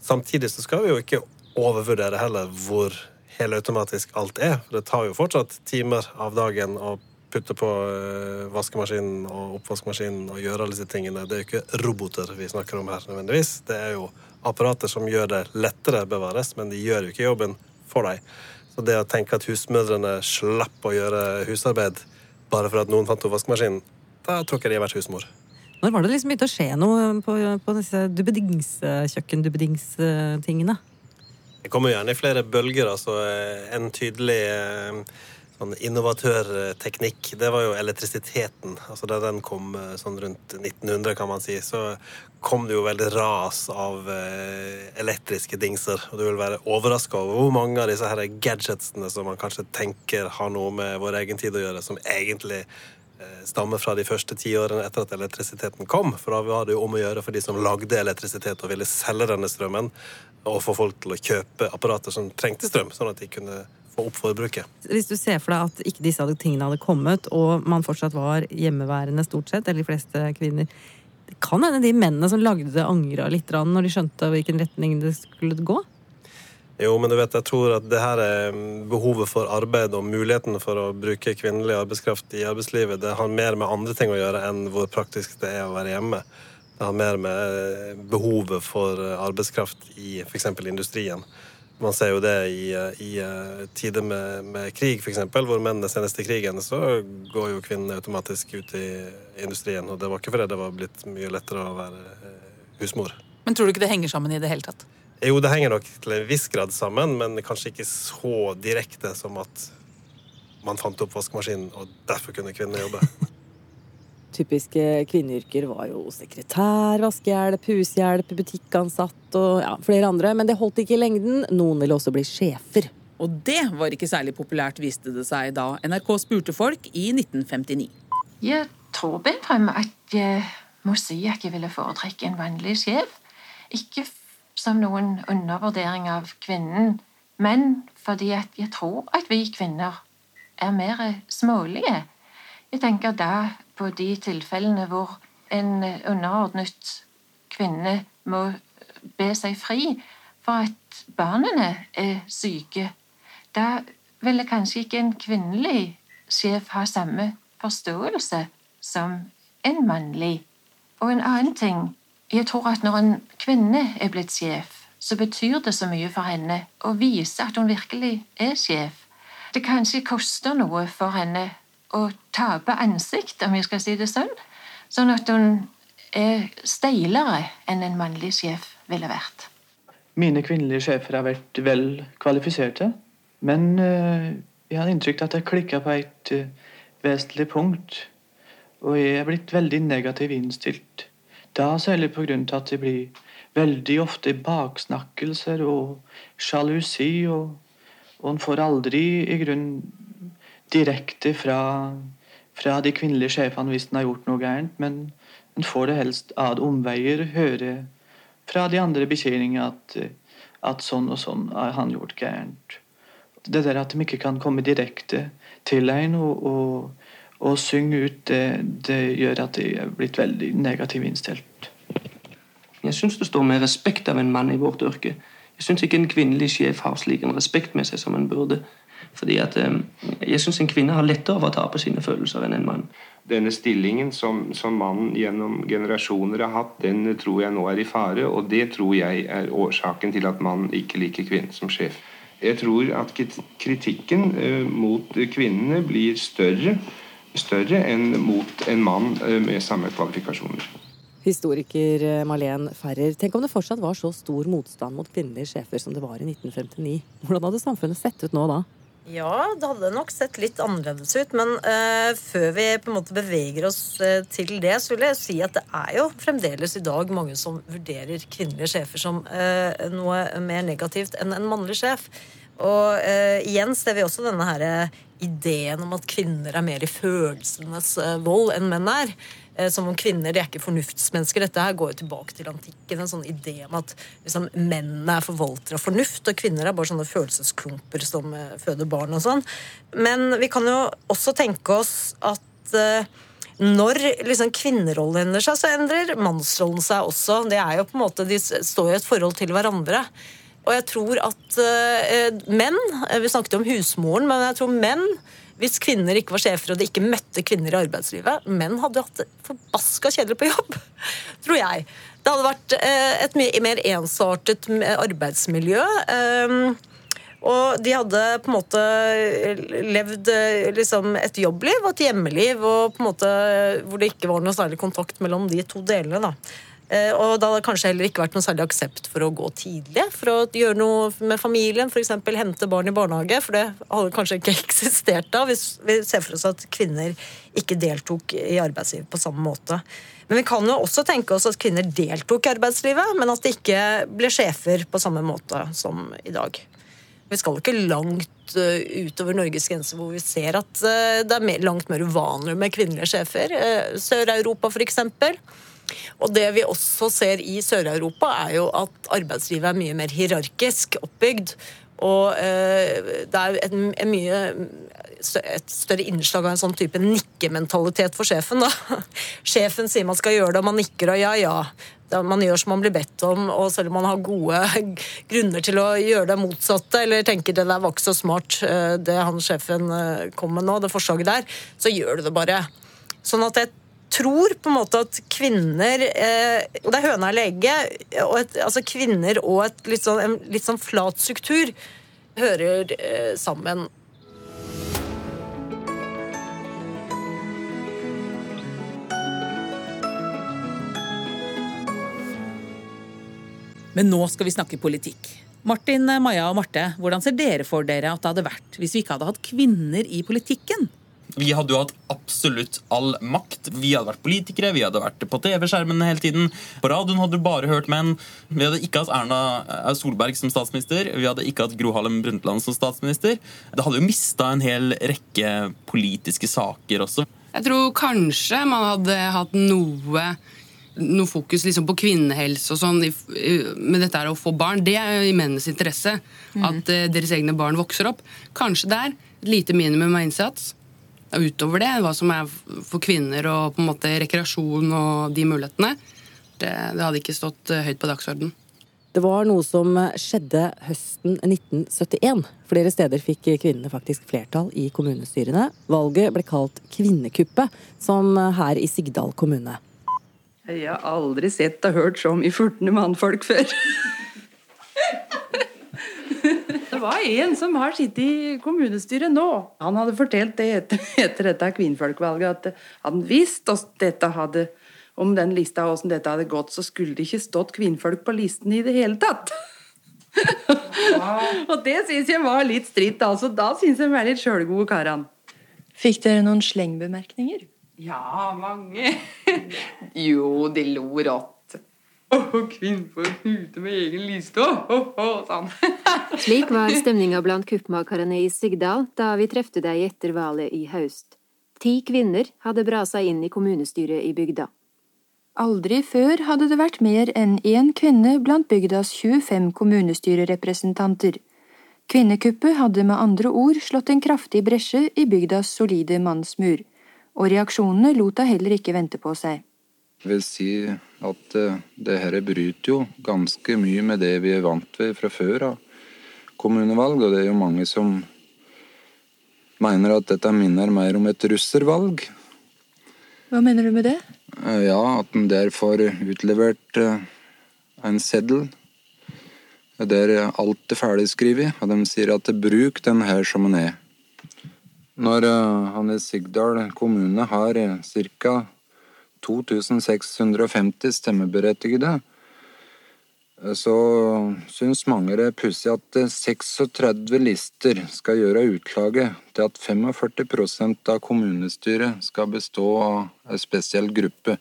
Samtidig så skal vi jo ikke overvurdere heller hvor helautomatisk alt er. For det tar jo fortsatt timer av dagen å putte på eh, vaskemaskinen og oppvaskmaskinen og gjøre alle disse tingene. Det er jo ikke roboter vi snakker om her nødvendigvis. Det er jo apparater som gjør det lettere bevares, men de gjør jo ikke jobben for deg. Så det å tenke at husmødrene slapp å gjøre husarbeid bare for at noen fant opp vaskemaskinen, da tror ikke de har vært husmor.
Når var det liksom begynte å skje noe på, på disse dubbedings-kjøkken-dubbedings-tingene?
Det kommer gjerne i flere bølger. altså En tydelig eh, sånn innovatørteknikk, det var jo elektrisiteten. Altså Da den kom eh, sånn rundt 1900, kan man si, så kom det jo veldig ras av elektriske dingser. Og du vil være overraska over hvor mange av disse her gadgetsene som man kanskje tenker har noe med vår egen tid å gjøre, som egentlig stammer fra de første tiårene etter at elektrisiteten kom. For da var det jo om å gjøre for de som lagde elektrisitet og ville selge denne strømmen, og få folk til å kjøpe apparater som trengte strøm, sånn at de kunne få opp forbruket.
Hvis du ser for deg at ikke disse tingene hadde kommet, og man fortsatt var hjemmeværende stort sett, eller de fleste kvinner Det kan hende de mennene som lagde det, angra litt når de skjønte hvilken retning det skulle gå?
Jo, men du vet, jeg tror at det her er behovet for arbeid og muligheten for å bruke kvinnelig arbeidskraft i arbeidslivet, det har mer med andre ting å gjøre enn hvor praktisk det er å være hjemme. Det har mer med eh, behovet for arbeidskraft i f.eks. industrien. Man ser jo det i, i eh, tider med, med krig, f.eks., hvor mennene sendes til krigen, så går jo kvinnene automatisk ut i industrien. Og det var ikke fordi det var blitt mye lettere å være eh, husmor.
Men tror du ikke det henger sammen i det hele tatt?
Jo, det henger nok til en viss grad sammen, men kanskje ikke så direkte som at man fant opp vaskemaskinen, og derfor kunne kvinner jobbe.
Typiske kvinneyrker var jo sekretær, vaskehjelp, hushjelp, butikkansatt og ja, flere andre. Men det holdt ikke i lengden. Noen ville også bli sjefer.
Og det var ikke særlig populært, viste det seg da NRK spurte folk i 1959.
Jeg tror Bentheim at jeg må si at jeg ville foretrekke en vanlig sjef. Ikke som noen undervurdering av kvinnen, men fordi at jeg tror at vi kvinner er mer smålige. Jeg tenker da på de tilfellene hvor en underordnet kvinne må be seg fri for at barna er syke. Da ville kanskje ikke en kvinnelig sjef ha samme forståelse som en mannlig. Og en annen ting jeg tror at når en kvinne er blitt sjef, så betyr det så mye for henne å vise at hun virkelig er sjef. Det kanskje koster noe for henne å tape ansikt, om jeg skal si det sånn, sånn at hun er steilere enn en mannlig sjef ville vært.
Mine kvinnelige sjefer har vært vel kvalifiserte, men uh, jeg har inntrykk av at jeg klikka på et uh, vesentlig punkt, og jeg er blitt veldig negativ innstilt da særlig på grunn til at det blir veldig ofte baksnakkelser og sjalusi, og, og en får aldri i grunn direkte fra, fra de kvinnelige sjefene hvis en har gjort noe gærent, men en får det helst ad omveier høre fra de andre betjeningene at, at sånn og sånn har han gjort gærent. Det der at de ikke kan komme direkte til en og, og og synge ut, det, det gjør at jeg er blitt veldig negativt innstilt.
Jeg syns det står med respekt av en mann i vårt yrke. Jeg syns ikke en kvinnelig sjef har slik en respekt med seg som en burde. Fordi at Jeg syns en kvinne har lettere av å ta på sine følelser enn en mann.
Denne stillingen som, som mannen gjennom generasjoner har hatt, den tror jeg nå er i fare. Og det tror jeg er årsaken til at mannen ikke liker kvinnen som sjef. Jeg tror at kritikken uh, mot kvinnene blir større større enn mot en mann med samme kvalifikasjoner.
Historiker Malene Ferrer, tenk om det fortsatt var så stor motstand mot kvinnelige sjefer som det var i 1959. Hvordan hadde samfunnet sett ut nå da?
Ja, det hadde nok sett litt annerledes ut. Men uh, før vi på en måte beveger oss uh, til det, så vil jeg si at det er jo fremdeles i dag mange som vurderer kvinnelige sjefer som uh, noe mer negativt enn en mannlig sjef. Og igjen ser vi også denne her ideen om at kvinner er mer i følelsenes vold enn menn er. Eh, som om kvinner de er ikke fornuftsmennesker. Dette her går jo tilbake til antikken. En sånn idé om at liksom, mennene er forvaltere av fornuft, og kvinner er bare sånne følelsesklumper som uh, føder barn og sånn. Men vi kan jo også tenke oss at uh, når liksom, kvinnerollen endrer seg, så endrer mannsrollen seg også. Det er jo på en måte, De står i et forhold til hverandre. Og jeg tror at uh, menn Vi snakket jo om husmoren, men jeg tror menn hvis kvinner ikke var sjefer og de ikke møtte kvinner i arbeidslivet. Menn hadde hatt det forbaska kjedelig på jobb, tror jeg. Det hadde vært eh, et mye mer ensartet arbeidsmiljø. Ehm, og de hadde på en måte levd eh, liksom, et jobbliv og et hjemmeliv og hvor det ikke var noe særlig kontakt mellom de to delene. da. Eh, og da hadde det kanskje heller ikke vært noe særlig aksept for å gå tidlig. For å gjøre noe med familien, f.eks. hente barn i barnehage. For det hadde kanskje ikke eksistert da, vi ser for oss at kvinner ikke deltok i arbeidslivet på samme måte. Men vi kan jo også tenke oss at kvinner deltok i arbeidslivet, men at de ikke ble sjefer på samme måte som i dag. Vi skal ikke langt eh, utover Norges grenser hvor vi ser at eh, det er langt mer uvanlig med kvinnelige sjefer. Sør-Europa, f.eks. Og det vi også ser i Sør-Europa, er jo at arbeidslivet er mye mer hierarkisk oppbygd. Og eh, det er et, et, mye et større innslag av en sånn type nikkementalitet for sjefen. da. Sjefen sier man skal gjøre det, og man nikker og ja, ja. Man gjør som man blir bedt om, og selv om man har gode grunner til å gjøre det motsatte, eller tenker det der var ikke så smart, eh, det han sjefen eh, kom med nå, det forslaget der, så gjør du det bare. Sånn at jeg tror på en måte at kvinner eh, det er høna eller egget. altså kvinner og et litt sånn, en litt sånn flat struktur hører eh, sammen.
Men nå skal vi snakke politikk. Martin, Maja og Marte, hvordan ser dere for dere at det hadde vært hvis vi ikke hadde hatt kvinner i politikken?
Vi hadde jo hatt absolutt all makt. Vi hadde vært politikere, vi hadde vært på TV-skjermen hele tiden. På radioen hadde du bare hørt menn. Vi hadde ikke hatt Erna Solberg som statsminister. Vi hadde ikke hatt Gro Harlem Brundtland som statsminister. Det hadde jo mista en hel rekke politiske saker også.
Jeg tror kanskje man hadde hatt noe noe fokus liksom på kvinnehelse og sånn med dette å få barn. Det er jo i mennenes interesse. Mm. At uh, deres egne barn vokser opp. Kanskje der. Et lite minimum av innsats utover det, hva som er for kvinner og på en måte rekreasjon og de mulighetene, det, det hadde ikke stått eh, høyt på dagsordenen.
Det var noe som skjedde høsten 1971. Flere steder fikk kvinnene faktisk flertall i kommunestyrene. Valget ble kalt kvinnekuppet, som her i Sigdal kommune.
Jeg har aldri sett og hørt så mye furtende mannfolk før. Det var en som har sittet i kommunestyret nå. Han hadde fortalt det etter, etter dette kvinnfolkvalget, at han visste dette hadde om den lista hvordan dette hadde gått, så skulle det ikke stått kvinnfolk på listen i det hele tatt. Wow. og det syns jeg var litt stritt. altså. Da syns jeg vi er litt sjølgode karene.
Fikk dere noen slengbemerkninger?
Ja, mange. jo, de lo rått. Oh, kvinnfolk ute med egen liste! Oh, oh, sånn.
Slik var stemninga blant kuppmakerne i Sigdal da vi trefte deg etter valget i høst. Ti kvinner hadde brasa inn i kommunestyret i bygda.
Aldri før hadde det vært mer enn én kvinne blant bygdas 25 kommunestyrerepresentanter. Kvinnekuppet hadde med andre ord slått en kraftig bresje i bygdas solide mannsmur, og reaksjonene lot da heller ikke vente på seg.
Vil si at uh, det her bryter jo ganske mye med det vi er vant ved fra før av kommunevalg. Og det er jo mange som mener at dette minner mer om et russervalg.
Hva mener du med det?
Uh, ja, at en der får utlevert uh, en seddel der alt er ferdigskrevet, og de sier at bruk den her som den er. Når han i Sigdal kommune har ca. 2650 stemmeberettigede, så syns mange det er pussig at 36 lister skal gjøre utslaget til at 45% av kommunestyret skal bestå av en spesiell gruppe.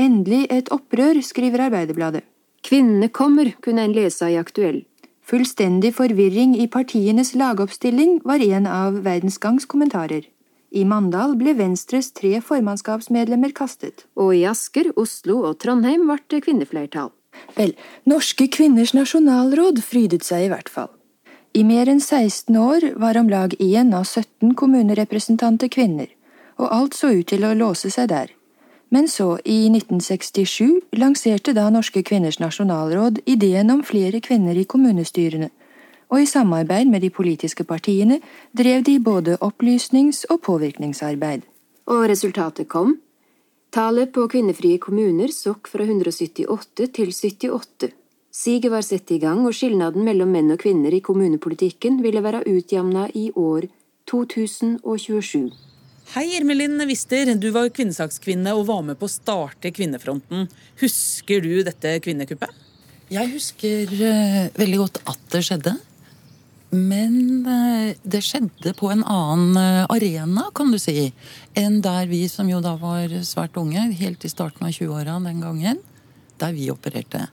Endelig et opprør, skriver Arbeiderbladet. Kvinnene kommer, kunne en lese i Aktuell. Fullstendig forvirring i partienes lagoppstilling var en av Verdensgangs kommentarer. I Mandal ble Venstres tre formannskapsmedlemmer kastet. Og i Asker, Oslo og Trondheim ble det kvinneflertall.
Vel, Norske kvinners nasjonalråd frydet seg i hvert fall. I mer enn 16 år var om lag én av 17 kommunerepresentanter kvinner, og alt så ut til å låse seg der. Men så, i 1967, lanserte da Norske kvinners nasjonalråd ideen om flere kvinner i kommunestyrene, og i samarbeid med de politiske partiene drev de både opplysnings- og påvirkningsarbeid.
Og resultatet kom. Tallet på kvinnefrie kommuner sokk fra 178 til 78. Siget var satt i gang, og skilnaden mellom menn og kvinner i kommunepolitikken ville være utjamna i år 2027.
Hei, Irmelin Wister. Du var kvinnesakskvinne og var med på å starte Kvinnefronten. Husker du dette kvinnekuppet?
Jeg husker uh, veldig godt at det skjedde. Men uh, det skjedde på en annen uh, arena, kan du si, enn der vi som jo da var svært unge, helt i starten av 20-åra den gangen, der vi opererte.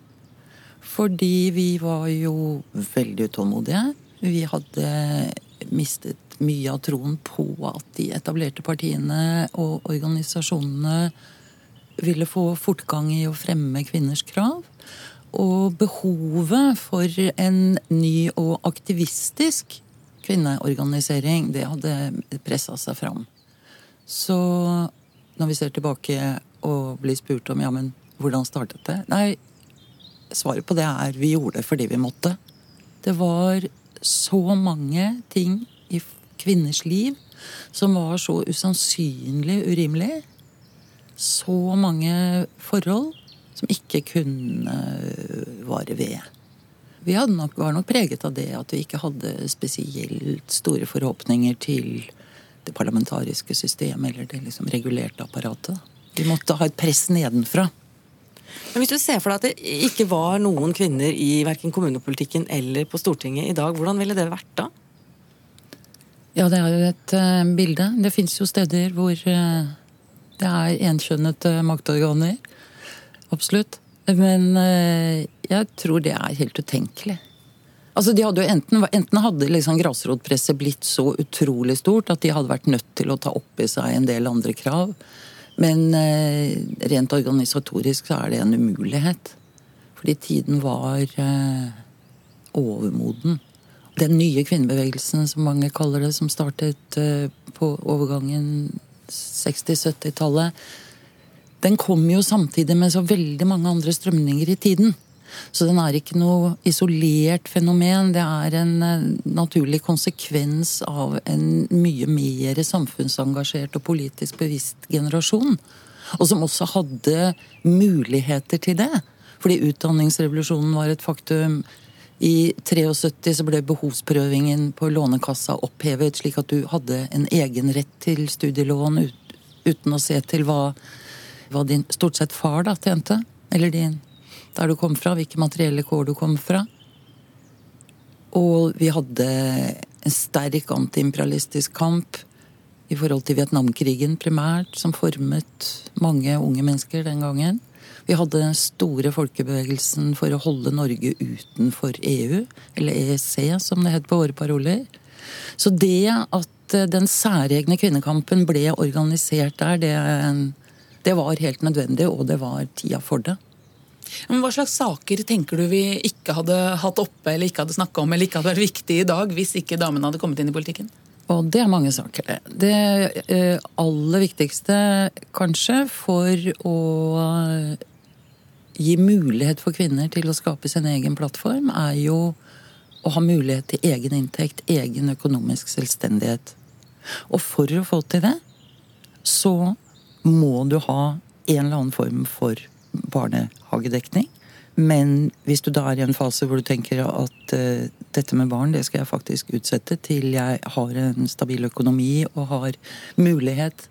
Fordi vi var jo veldig utålmodige. Vi hadde mistet mye av troen på at de etablerte partiene og organisasjonene ville få fortgang i å fremme kvinners krav. Og behovet for en ny og aktivistisk kvinneorganisering, det hadde pressa seg fram. Så når vi ser tilbake og blir spurt om ja, men hvordan startet det? Nei, svaret på det er vi gjorde det fordi vi måtte. Det var så mange ting i kvinners liv som var så usannsynlig urimelig. Så mange forhold som ikke kunne vare ved. Vi nok, var nok preget av det at vi ikke hadde spesielt store forhåpninger til det parlamentariske systemet eller det liksom regulerte apparatet. Vi måtte ha et press nedenfra.
Men Hvis du ser for deg at det ikke var noen kvinner i verken kommunepolitikken eller på Stortinget i dag, hvordan ville det vært da?
Ja, det er jo et uh, bilde. Det fins jo steder hvor uh, det er enkjønnete maktorganer. Absolutt. Men uh, jeg tror det er helt utenkelig. Altså, de hadde enten, enten hadde liksom grasrotpresset blitt så utrolig stort at de hadde vært nødt til å ta opp i seg en del andre krav. Men eh, rent organisatorisk så er det en umulighet. Fordi tiden var eh, overmoden. Den nye kvinnebevegelsen, som mange kaller det, som startet eh, på overgangen 60-70-tallet, den kom jo samtidig med så veldig mange andre strømninger i tiden. Så den er ikke noe isolert fenomen. Det er en eh, naturlig konsekvens av en mye mer samfunnsengasjert og politisk bevisst generasjon. Og som også hadde muligheter til det. Fordi utdanningsrevolusjonen var et faktum. I 73 så ble behovsprøvingen på Lånekassa opphevet, slik at du hadde en egen rett til studielån uten å se til hva, hva din stort sett far da tjente. Eller din der du kom fra, hvilke materielle kår du kom fra. Og vi hadde en sterk antiimperialistisk kamp i forhold til Vietnamkrigen primært, som formet mange unge mennesker den gangen. Vi hadde den store folkebevegelsen for å holde Norge utenfor EU, eller EEC som det het på våre paroler. Så det at den særegne kvinnekampen ble organisert der, det, det var helt nødvendig, og det var tida for det.
Men Hva slags saker tenker du vi ikke hadde hatt oppe eller ikke hadde snakka om eller ikke hadde vært viktig i dag hvis ikke damene hadde kommet inn i politikken?
Og det er mange saker. Det eh, aller viktigste kanskje for å gi mulighet for kvinner til å skape sin egen plattform, er jo å ha mulighet til egen inntekt, egen økonomisk selvstendighet. Og for å få til det, så må du ha en eller annen form for barnehagedekning. Men hvis du da er i en fase hvor du tenker at uh, dette med barn det skal jeg faktisk utsette til jeg har en stabil økonomi og har mulighet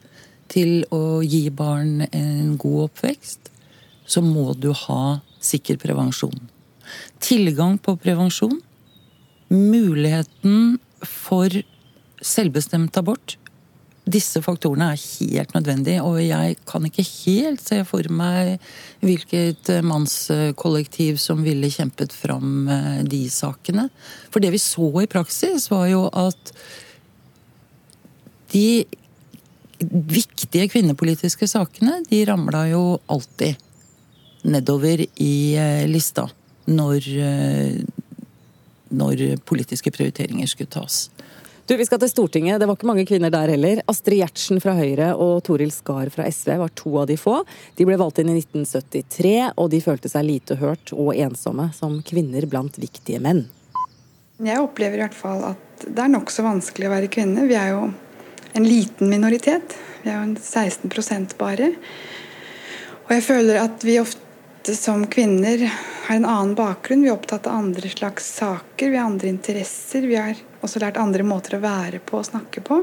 til å gi barn en god oppvekst, så må du ha sikker prevensjon. Tilgang på prevensjon, muligheten for selvbestemt abort. Disse faktorene er helt nødvendige, og jeg kan ikke helt se for meg hvilket mannskollektiv som ville kjempet fram eh, de sakene. For det vi så i praksis, var jo at de viktige kvinnepolitiske sakene, de ramla jo alltid nedover i eh, lista når, eh, når politiske prioriteringer skulle tas.
Du, Vi skal til Stortinget. Det var ikke mange kvinner der heller. Astrid Gjertsen fra Høyre og Toril Skar fra SV var to av de få. De ble valgt inn i 1973, og de følte seg lite hørt og ensomme som kvinner blant viktige menn.
Jeg opplever i hvert fall at det er nokså vanskelig å være kvinne. Vi er jo en liten minoritet. Vi er jo en 16% bare. Og jeg føler at vi ofte som kvinner har en annen bakgrunn. Vi er opptatt av andre slags saker, vi har andre interesser. Vi har også lært andre måter å være på og snakke på.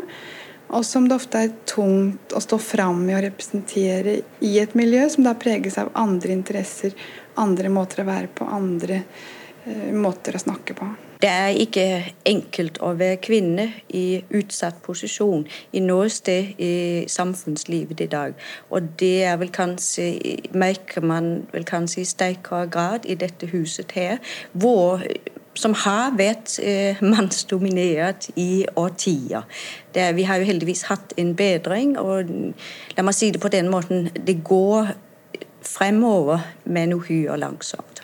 Og som det ofte er tungt å stå fram i og representere i et miljø som da preges av andre interesser, andre måter å være på, andre uh, måter å snakke på.
Det er ikke enkelt å være kvinne i utsatt posisjon i noe sted i samfunnslivet i dag. Og det er vel kanskje, merker man vel kanskje i sterkere grad i dette huset her, hvor som har vært eh, mannsdominert i årtier. Det, vi har jo heldigvis hatt en bedring, og la meg si det på den måten det går fremover, men uhyre langsomt.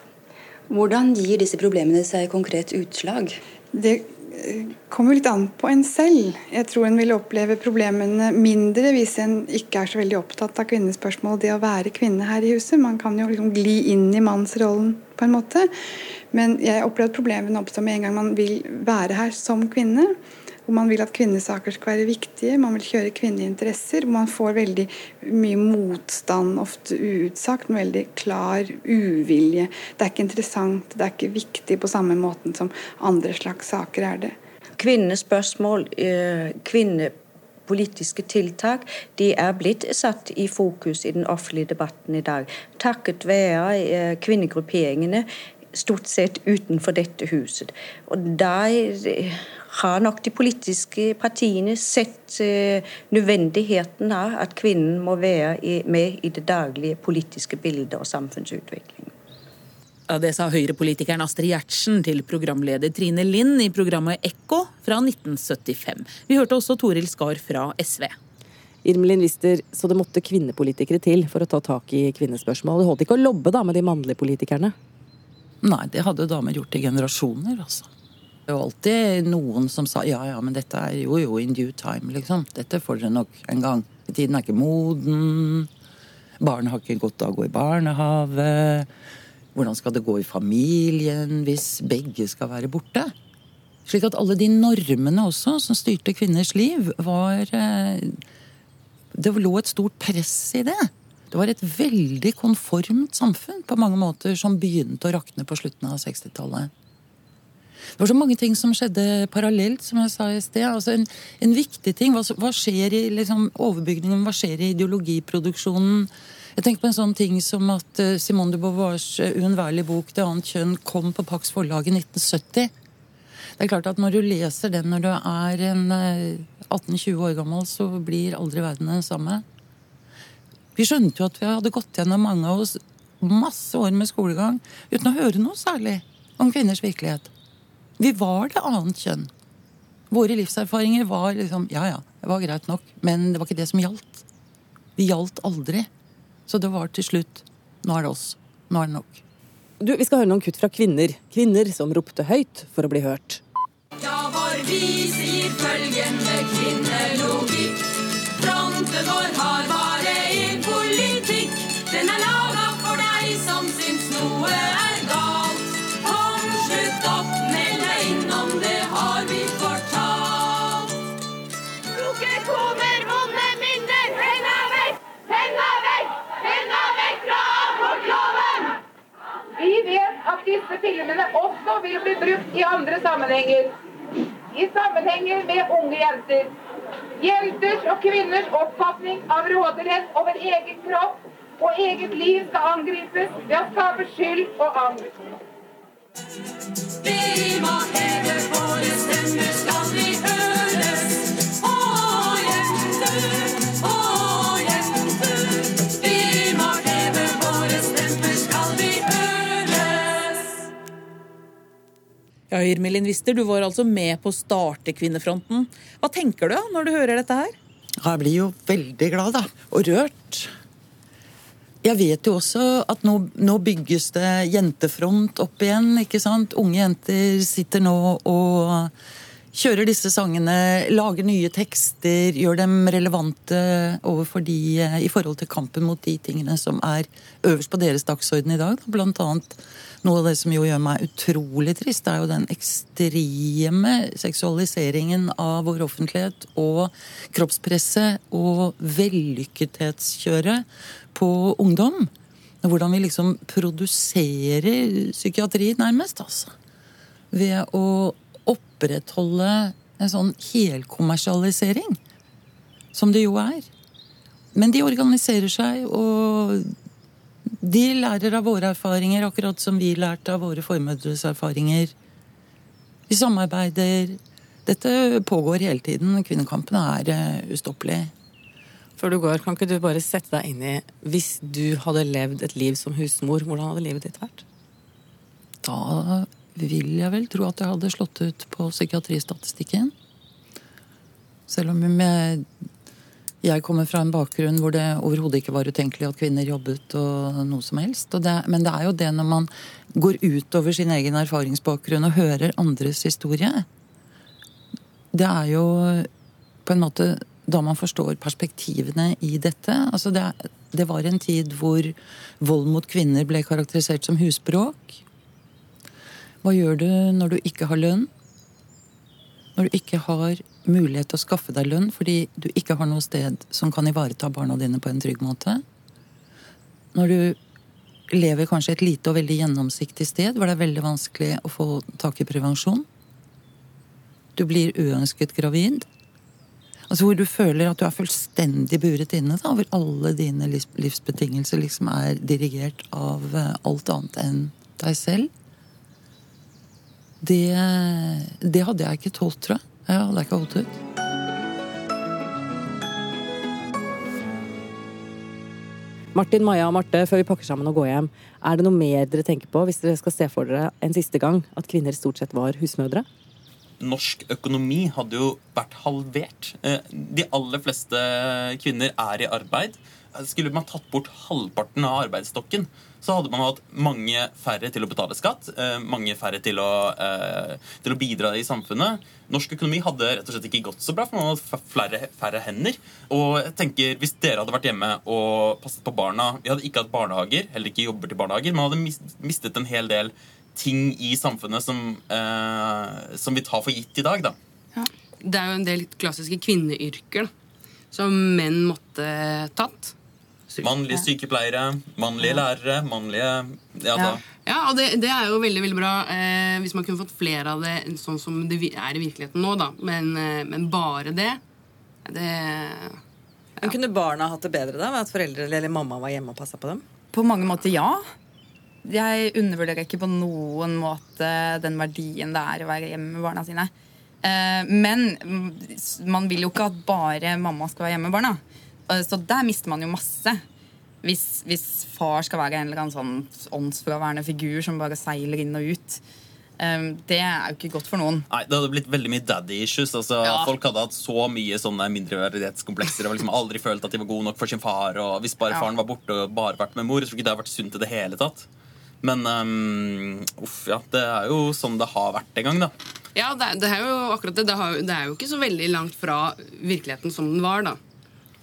Hvordan gir disse problemene seg konkret utslag?
Det eh, kommer litt an på en selv. Jeg tror en vil oppleve problemene mindre hvis en ikke er så veldig opptatt av kvinnespørsmål. Det å være kvinne her i huset. Man kan jo liksom gli inn i mannsrollen på en måte. Men jeg opplever at problemene oppstår med en gang man vil være her som kvinne hvor man vil at kvinnesaker skal være viktige, man vil kjøre kvinneinteresser. Hvor man får veldig mye motstand, ofte uutsagt, men veldig klar uvilje. Det er ikke interessant, det er ikke viktig på samme måten som andre slags saker er det.
Kvinnespørsmål, eh, kvinnepolitiske tiltak de er blitt satt i fokus i den offentlige debatten i dag. Takket være eh, kvinnegrupperingene stort sett utenfor dette huset. Og da har nok de politiske partiene sett uh, nødvendigheten av at kvinnen må være med i det daglige politiske bildet og samfunnsutviklingen.
Ja, det sa høyrepolitikeren Astrid Gjertsen til programleder Trine Lind i programmet Ekko fra 1975. Vi hørte også Toril Skar fra SV.
Irmelin Wister, så det måtte kvinnepolitikere til for å ta tak i kvinnespørsmål. Det holdt ikke å lobbe da med de mannlige politikerne?
Nei, det hadde damer gjort i generasjoner, altså. Det var alltid noen som sa ja, ja, men dette er jo jo in due time, liksom. Dette får dere nok en gang. Tiden er ikke moden. Barn har ikke godt av å gå i barnehage. Hvordan skal det gå i familien hvis begge skal være borte? Slik at alle de normene også som styrte kvinners liv, var eh, Det lå et stort press i det. Det var et veldig konformt samfunn på mange måter som begynte å rakne på slutten av 60-tallet. Det var så mange ting som skjedde parallelt, som jeg sa i sted. Altså en, en viktig ting. Hva, hva skjer i liksom, overbygningen? Hva skjer i ideologiproduksjonen? Jeg tenker på en sånn ting som at uh, Simone de Beauvoirs uh, uunnværlige bok 'Det annet kjønn' kom på Pax forlag i 1970. Det er klart at Når du leser den når du er uh, 18-20 år gammel, så blir aldri verden den samme. Vi skjønte jo at vi hadde gått gjennom mange av oss masse år med skolegang uten å høre noe særlig om kvinners virkelighet. Vi var det annet kjønn. Våre livserfaringer var liksom Ja ja, det var greit nok, men det var ikke det som gjaldt. Vi gjaldt aldri. Så det var til slutt Nå er det oss. Nå er det nok.
Du, Vi skal høre noen kutt fra kvinner. Kvinner som ropte høyt for å bli hørt.
Ja, vår vis sier følgende kvinnelogikk. Vi
vet at
disse filmene også vil bli brukt i andre sammenhenger. I sammenhenger med unge jenter. Jenters og kvinners oppfatning av råderett over egen kropp og eget liv skal angripes ved å skape skyld og angst.
Vi må heve våre stemmer, skal vi høres. Å, jenter.
Ja, Irmelin Wister, du var altså med på å starte Kvinnefronten. Hva tenker du når du hører dette her?
Jeg blir jo veldig glad, da. Og rørt. Jeg vet jo også at nå, nå, bygges det jentefront opp igjen. ikke sant? Unge jenter sitter nå og kjører disse sangene, lager nye tekster, gjør dem relevante overfor de i forhold til kampen mot de tingene som er øverst på deres dagsorden i dag. Blant annet noe av det som jo gjør meg utrolig trist, er jo den ekstreme seksualiseringen av vår offentlighet og kroppspresset og vellykkethetskjøret på ungdom. Hvordan vi liksom produserer psykiatri, nærmest. altså. Ved å opprettholde en sånn helkommersialisering, som det jo er. Men de organiserer seg, og de lærer av våre erfaringer, akkurat som vi lærte av våre formødres erfaringer. Vi samarbeider. Dette pågår hele tiden. Kvinnekampen er uh, ustoppelig.
Før du går, kan ikke du bare sette deg inn i Hvis du hadde levd et liv som husmor, hvordan hadde livet ditt vært?
Da vil jeg vel tro at jeg hadde slått ut på psykiatristatistikken. Selv om jeg, kommer fra en bakgrunn hvor det overhodet ikke var utenkelig at kvinner jobbet og noe som helst. Det, men det er jo det når man går utover sin egen erfaringsbakgrunn og hører andres historie. Det er jo på en måte da man forstår perspektivene i dette. Altså det, det, var en tid hvor vold mot kvinner ble karakterisert som husbråk. Hva gjør du når du ikke har lønn? Når du ikke har mulighet til å skaffe deg lønn fordi du ikke har noe sted som kan ivareta barna dine på en trygg måte? Når du lever kanskje et lite og veldig gjennomsiktig sted hvor det er veldig vanskelig å få tak i prevensjon? Du blir uønsket gravid. Altså Hvor du føler at du er fullstendig buret inne. da, Hvor alle dine livsbetingelser liksom er dirigert av eh, alt annet enn deg selv. Det, det hadde jeg ikke tålt, tror jeg. Jeg hadde ikke holdt ut.
Martin, Maja og Marte, før vi pakker sammen og går hjem, er det noe mer dere tenker på hvis dere skal se for dere en siste gang at kvinner stort sett var husmødre?
norsk økonomi hadde jo vært halvert. Eh, de aller fleste kvinner er i arbeid. Skulle man tatt bort halvparten av arbeidsstokken, så hadde man hatt mange færre til å betale skatt, eh, mange færre til å, eh, til å bidra i samfunnet. Norsk økonomi hadde rett og slett ikke gått så bra, for man hadde flere, færre hender. Og jeg tenker, Hvis dere hadde vært hjemme og passet på barna Vi hadde ikke hatt barnehager, heller ikke jobber til barnehager, men hadde mistet en hel del ting i samfunnet som, eh, som vi tar for gitt i dag. Da.
Det er jo en del klassiske kvinneyrker som menn måtte tatt.
Mannlige sykepleiere, mannlige ja. lærere, mannlige
Ja, ja. ja og det, det, er jo veldig veldig bra eh, hvis man kunne fått flere av det sånn som det er i virkeligheten nå. da. Men, eh, men bare det, det
Men Kunne barna hatt det bedre da, ved at foreldre eller mamma var hjemme og passa på dem?
På mange måter ja jeg undervurderer ikke på noen måte den verdien det er å være hjemme med barna sine. Eh, men man vil jo ikke at bare mamma skal være hjemme med barna. Eh, så der mister man jo masse. Hvis, hvis far skal være en eller annen sånn åndsfraværende figur som bare seiler inn og ut. Um, det er jo ikke godt for noen.
Nei, Det hadde blitt veldig mye daddy issues. Altså, ja. Folk hadde hatt så mye sånne mindreverdighetskomplekser og liksom aldri følt at de var gode nok for sin far. Og hvis bare ja. faren var borte og bare vært med mor, så tror ikke det hadde vært sunt i det hele tatt. Men um, uff, ja. Det er jo sånn det har vært en gang, da.
Ja, det, det er jo akkurat det. Det, har, det, er jo ikke så veldig langt fra virkeligheten som den var, da.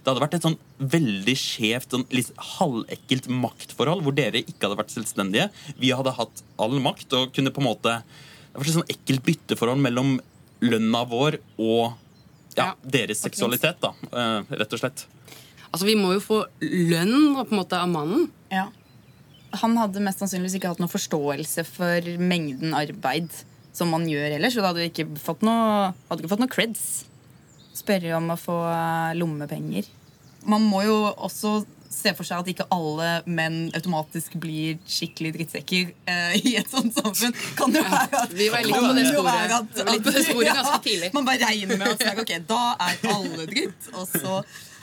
Det hadde vært et sånn veldig skjevt, sånn litt halvekkelt maktforhold, hvor dere ikke hadde vært selvstendige. Vi hadde hatt all makt og kunne på en måte Det var et sånn ekkelt bytteforhold mellom lønna vår og ja, ja, deres seksualitet, da, uh, rett og slett.
Altså, vi må jo få lønn på en måte av mannen.
Ja. han hadde mest sannsynligvis ikke hatt noe forståelse for mengden arbeid som man gjør ellers. Og da hadde ikke fått noe, hadde ikke fått noe creds. Spørre om å få eh, lommepenger. Man må jo også se for seg at ikke alle menn automatisk blir skikkelig drittsekker eh, i et sånt samfunn. Kan det være at,
Vi var litt på det
jo
sporet.
være at-
Vi var litt på det sporet ganske tidlig.
Man bare regner med at ok, da er alle dritt. Og så,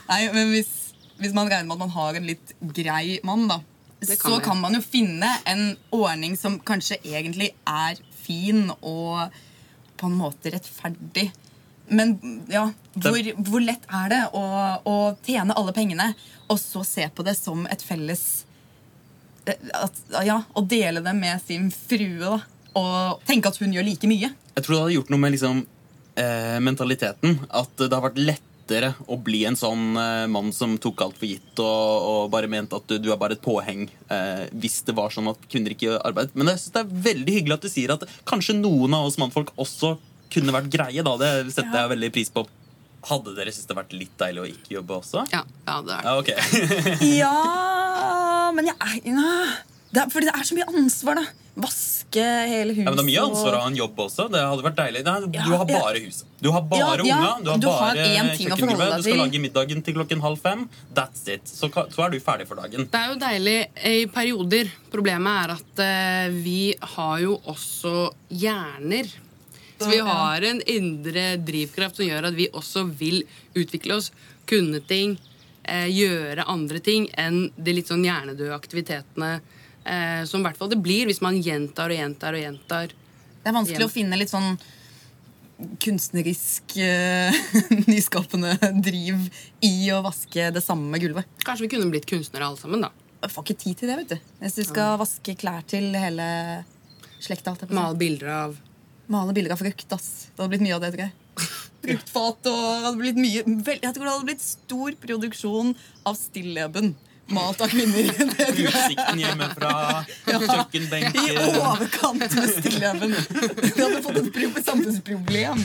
nei, men hvis, hvis man regner med at man har en litt grei mann, da,
kan
så
vi.
kan man jo finne en ordning som kanskje egentlig er fin og på en måte rettferdig. Men ja, hvor, hvor lett er det å, å tjene alle pengene og så se på det som et felles eh, at, Ja, å dele det med sin frue da, og tenke at hun gjør like mye?
Jeg tror det hadde gjort noe med liksom, eh, mentaliteten. At det har vært lettere å bli en sånn eh, mann som tok alt for gitt og, og bare mente at du, du er bare et påheng eh, hvis det var sånn at kvinner ikke gjør arbeid. Men jeg synes det er veldig hyggelig at du sier at kanskje noen av oss mannfolk også kunne vært greie. da, Det setter jeg veldig pris på. Hadde dere syntes det vært litt deilig å ikke jobbe også?
Ja, ja det er
Ja, ok.
Ja, men jeg er ja. det er, Fordi det er så mye ansvar, da. Vaske hele huset.
Ja, men Det er mye ansvar å ha en jobb også. Det hadde vært deilig. Nei, du har bare huset. Du har bare
Ja, ja,
unga. Du har
du
bare kjøkkengulvet. Du skal lage middagen til klokken halv fem. That's it. Så, så er du ferdig for dagen.
Det er jo deilig i perioder. Problemet er at uh, vi har jo også hjerner. Så vi har en indre drivkraft som gjør at vi også vil utvikle oss, kunne ting, eh, gjøre andre ting enn de litt sånn hjernedøde aktivitetene eh, som i hvert fall det blir hvis man gjentar og gjentar og gjentar.
Det er vanskelig å finne litt sånn kunstnerisk uh, nyskapende driv i å vaske det samme gulvet.
Kanskje vi kunne blitt kunstnere alle sammen, da.
Jeg får ikke tid til det, vet du. Hvis du skal vaske klær til hele slekta.
Male bilder av
Male bilder av frukt, ass. Det hadde blitt mye av det, tror jeg. Fruktfat og det hadde blitt mye vel, Jeg tror det hadde blitt stor produksjon av stilleben. Malt av kvinner.
Utsikten hjemmefra, ja, fra
I overkant med stilleben. Vi hadde fått et samfunnsproblem.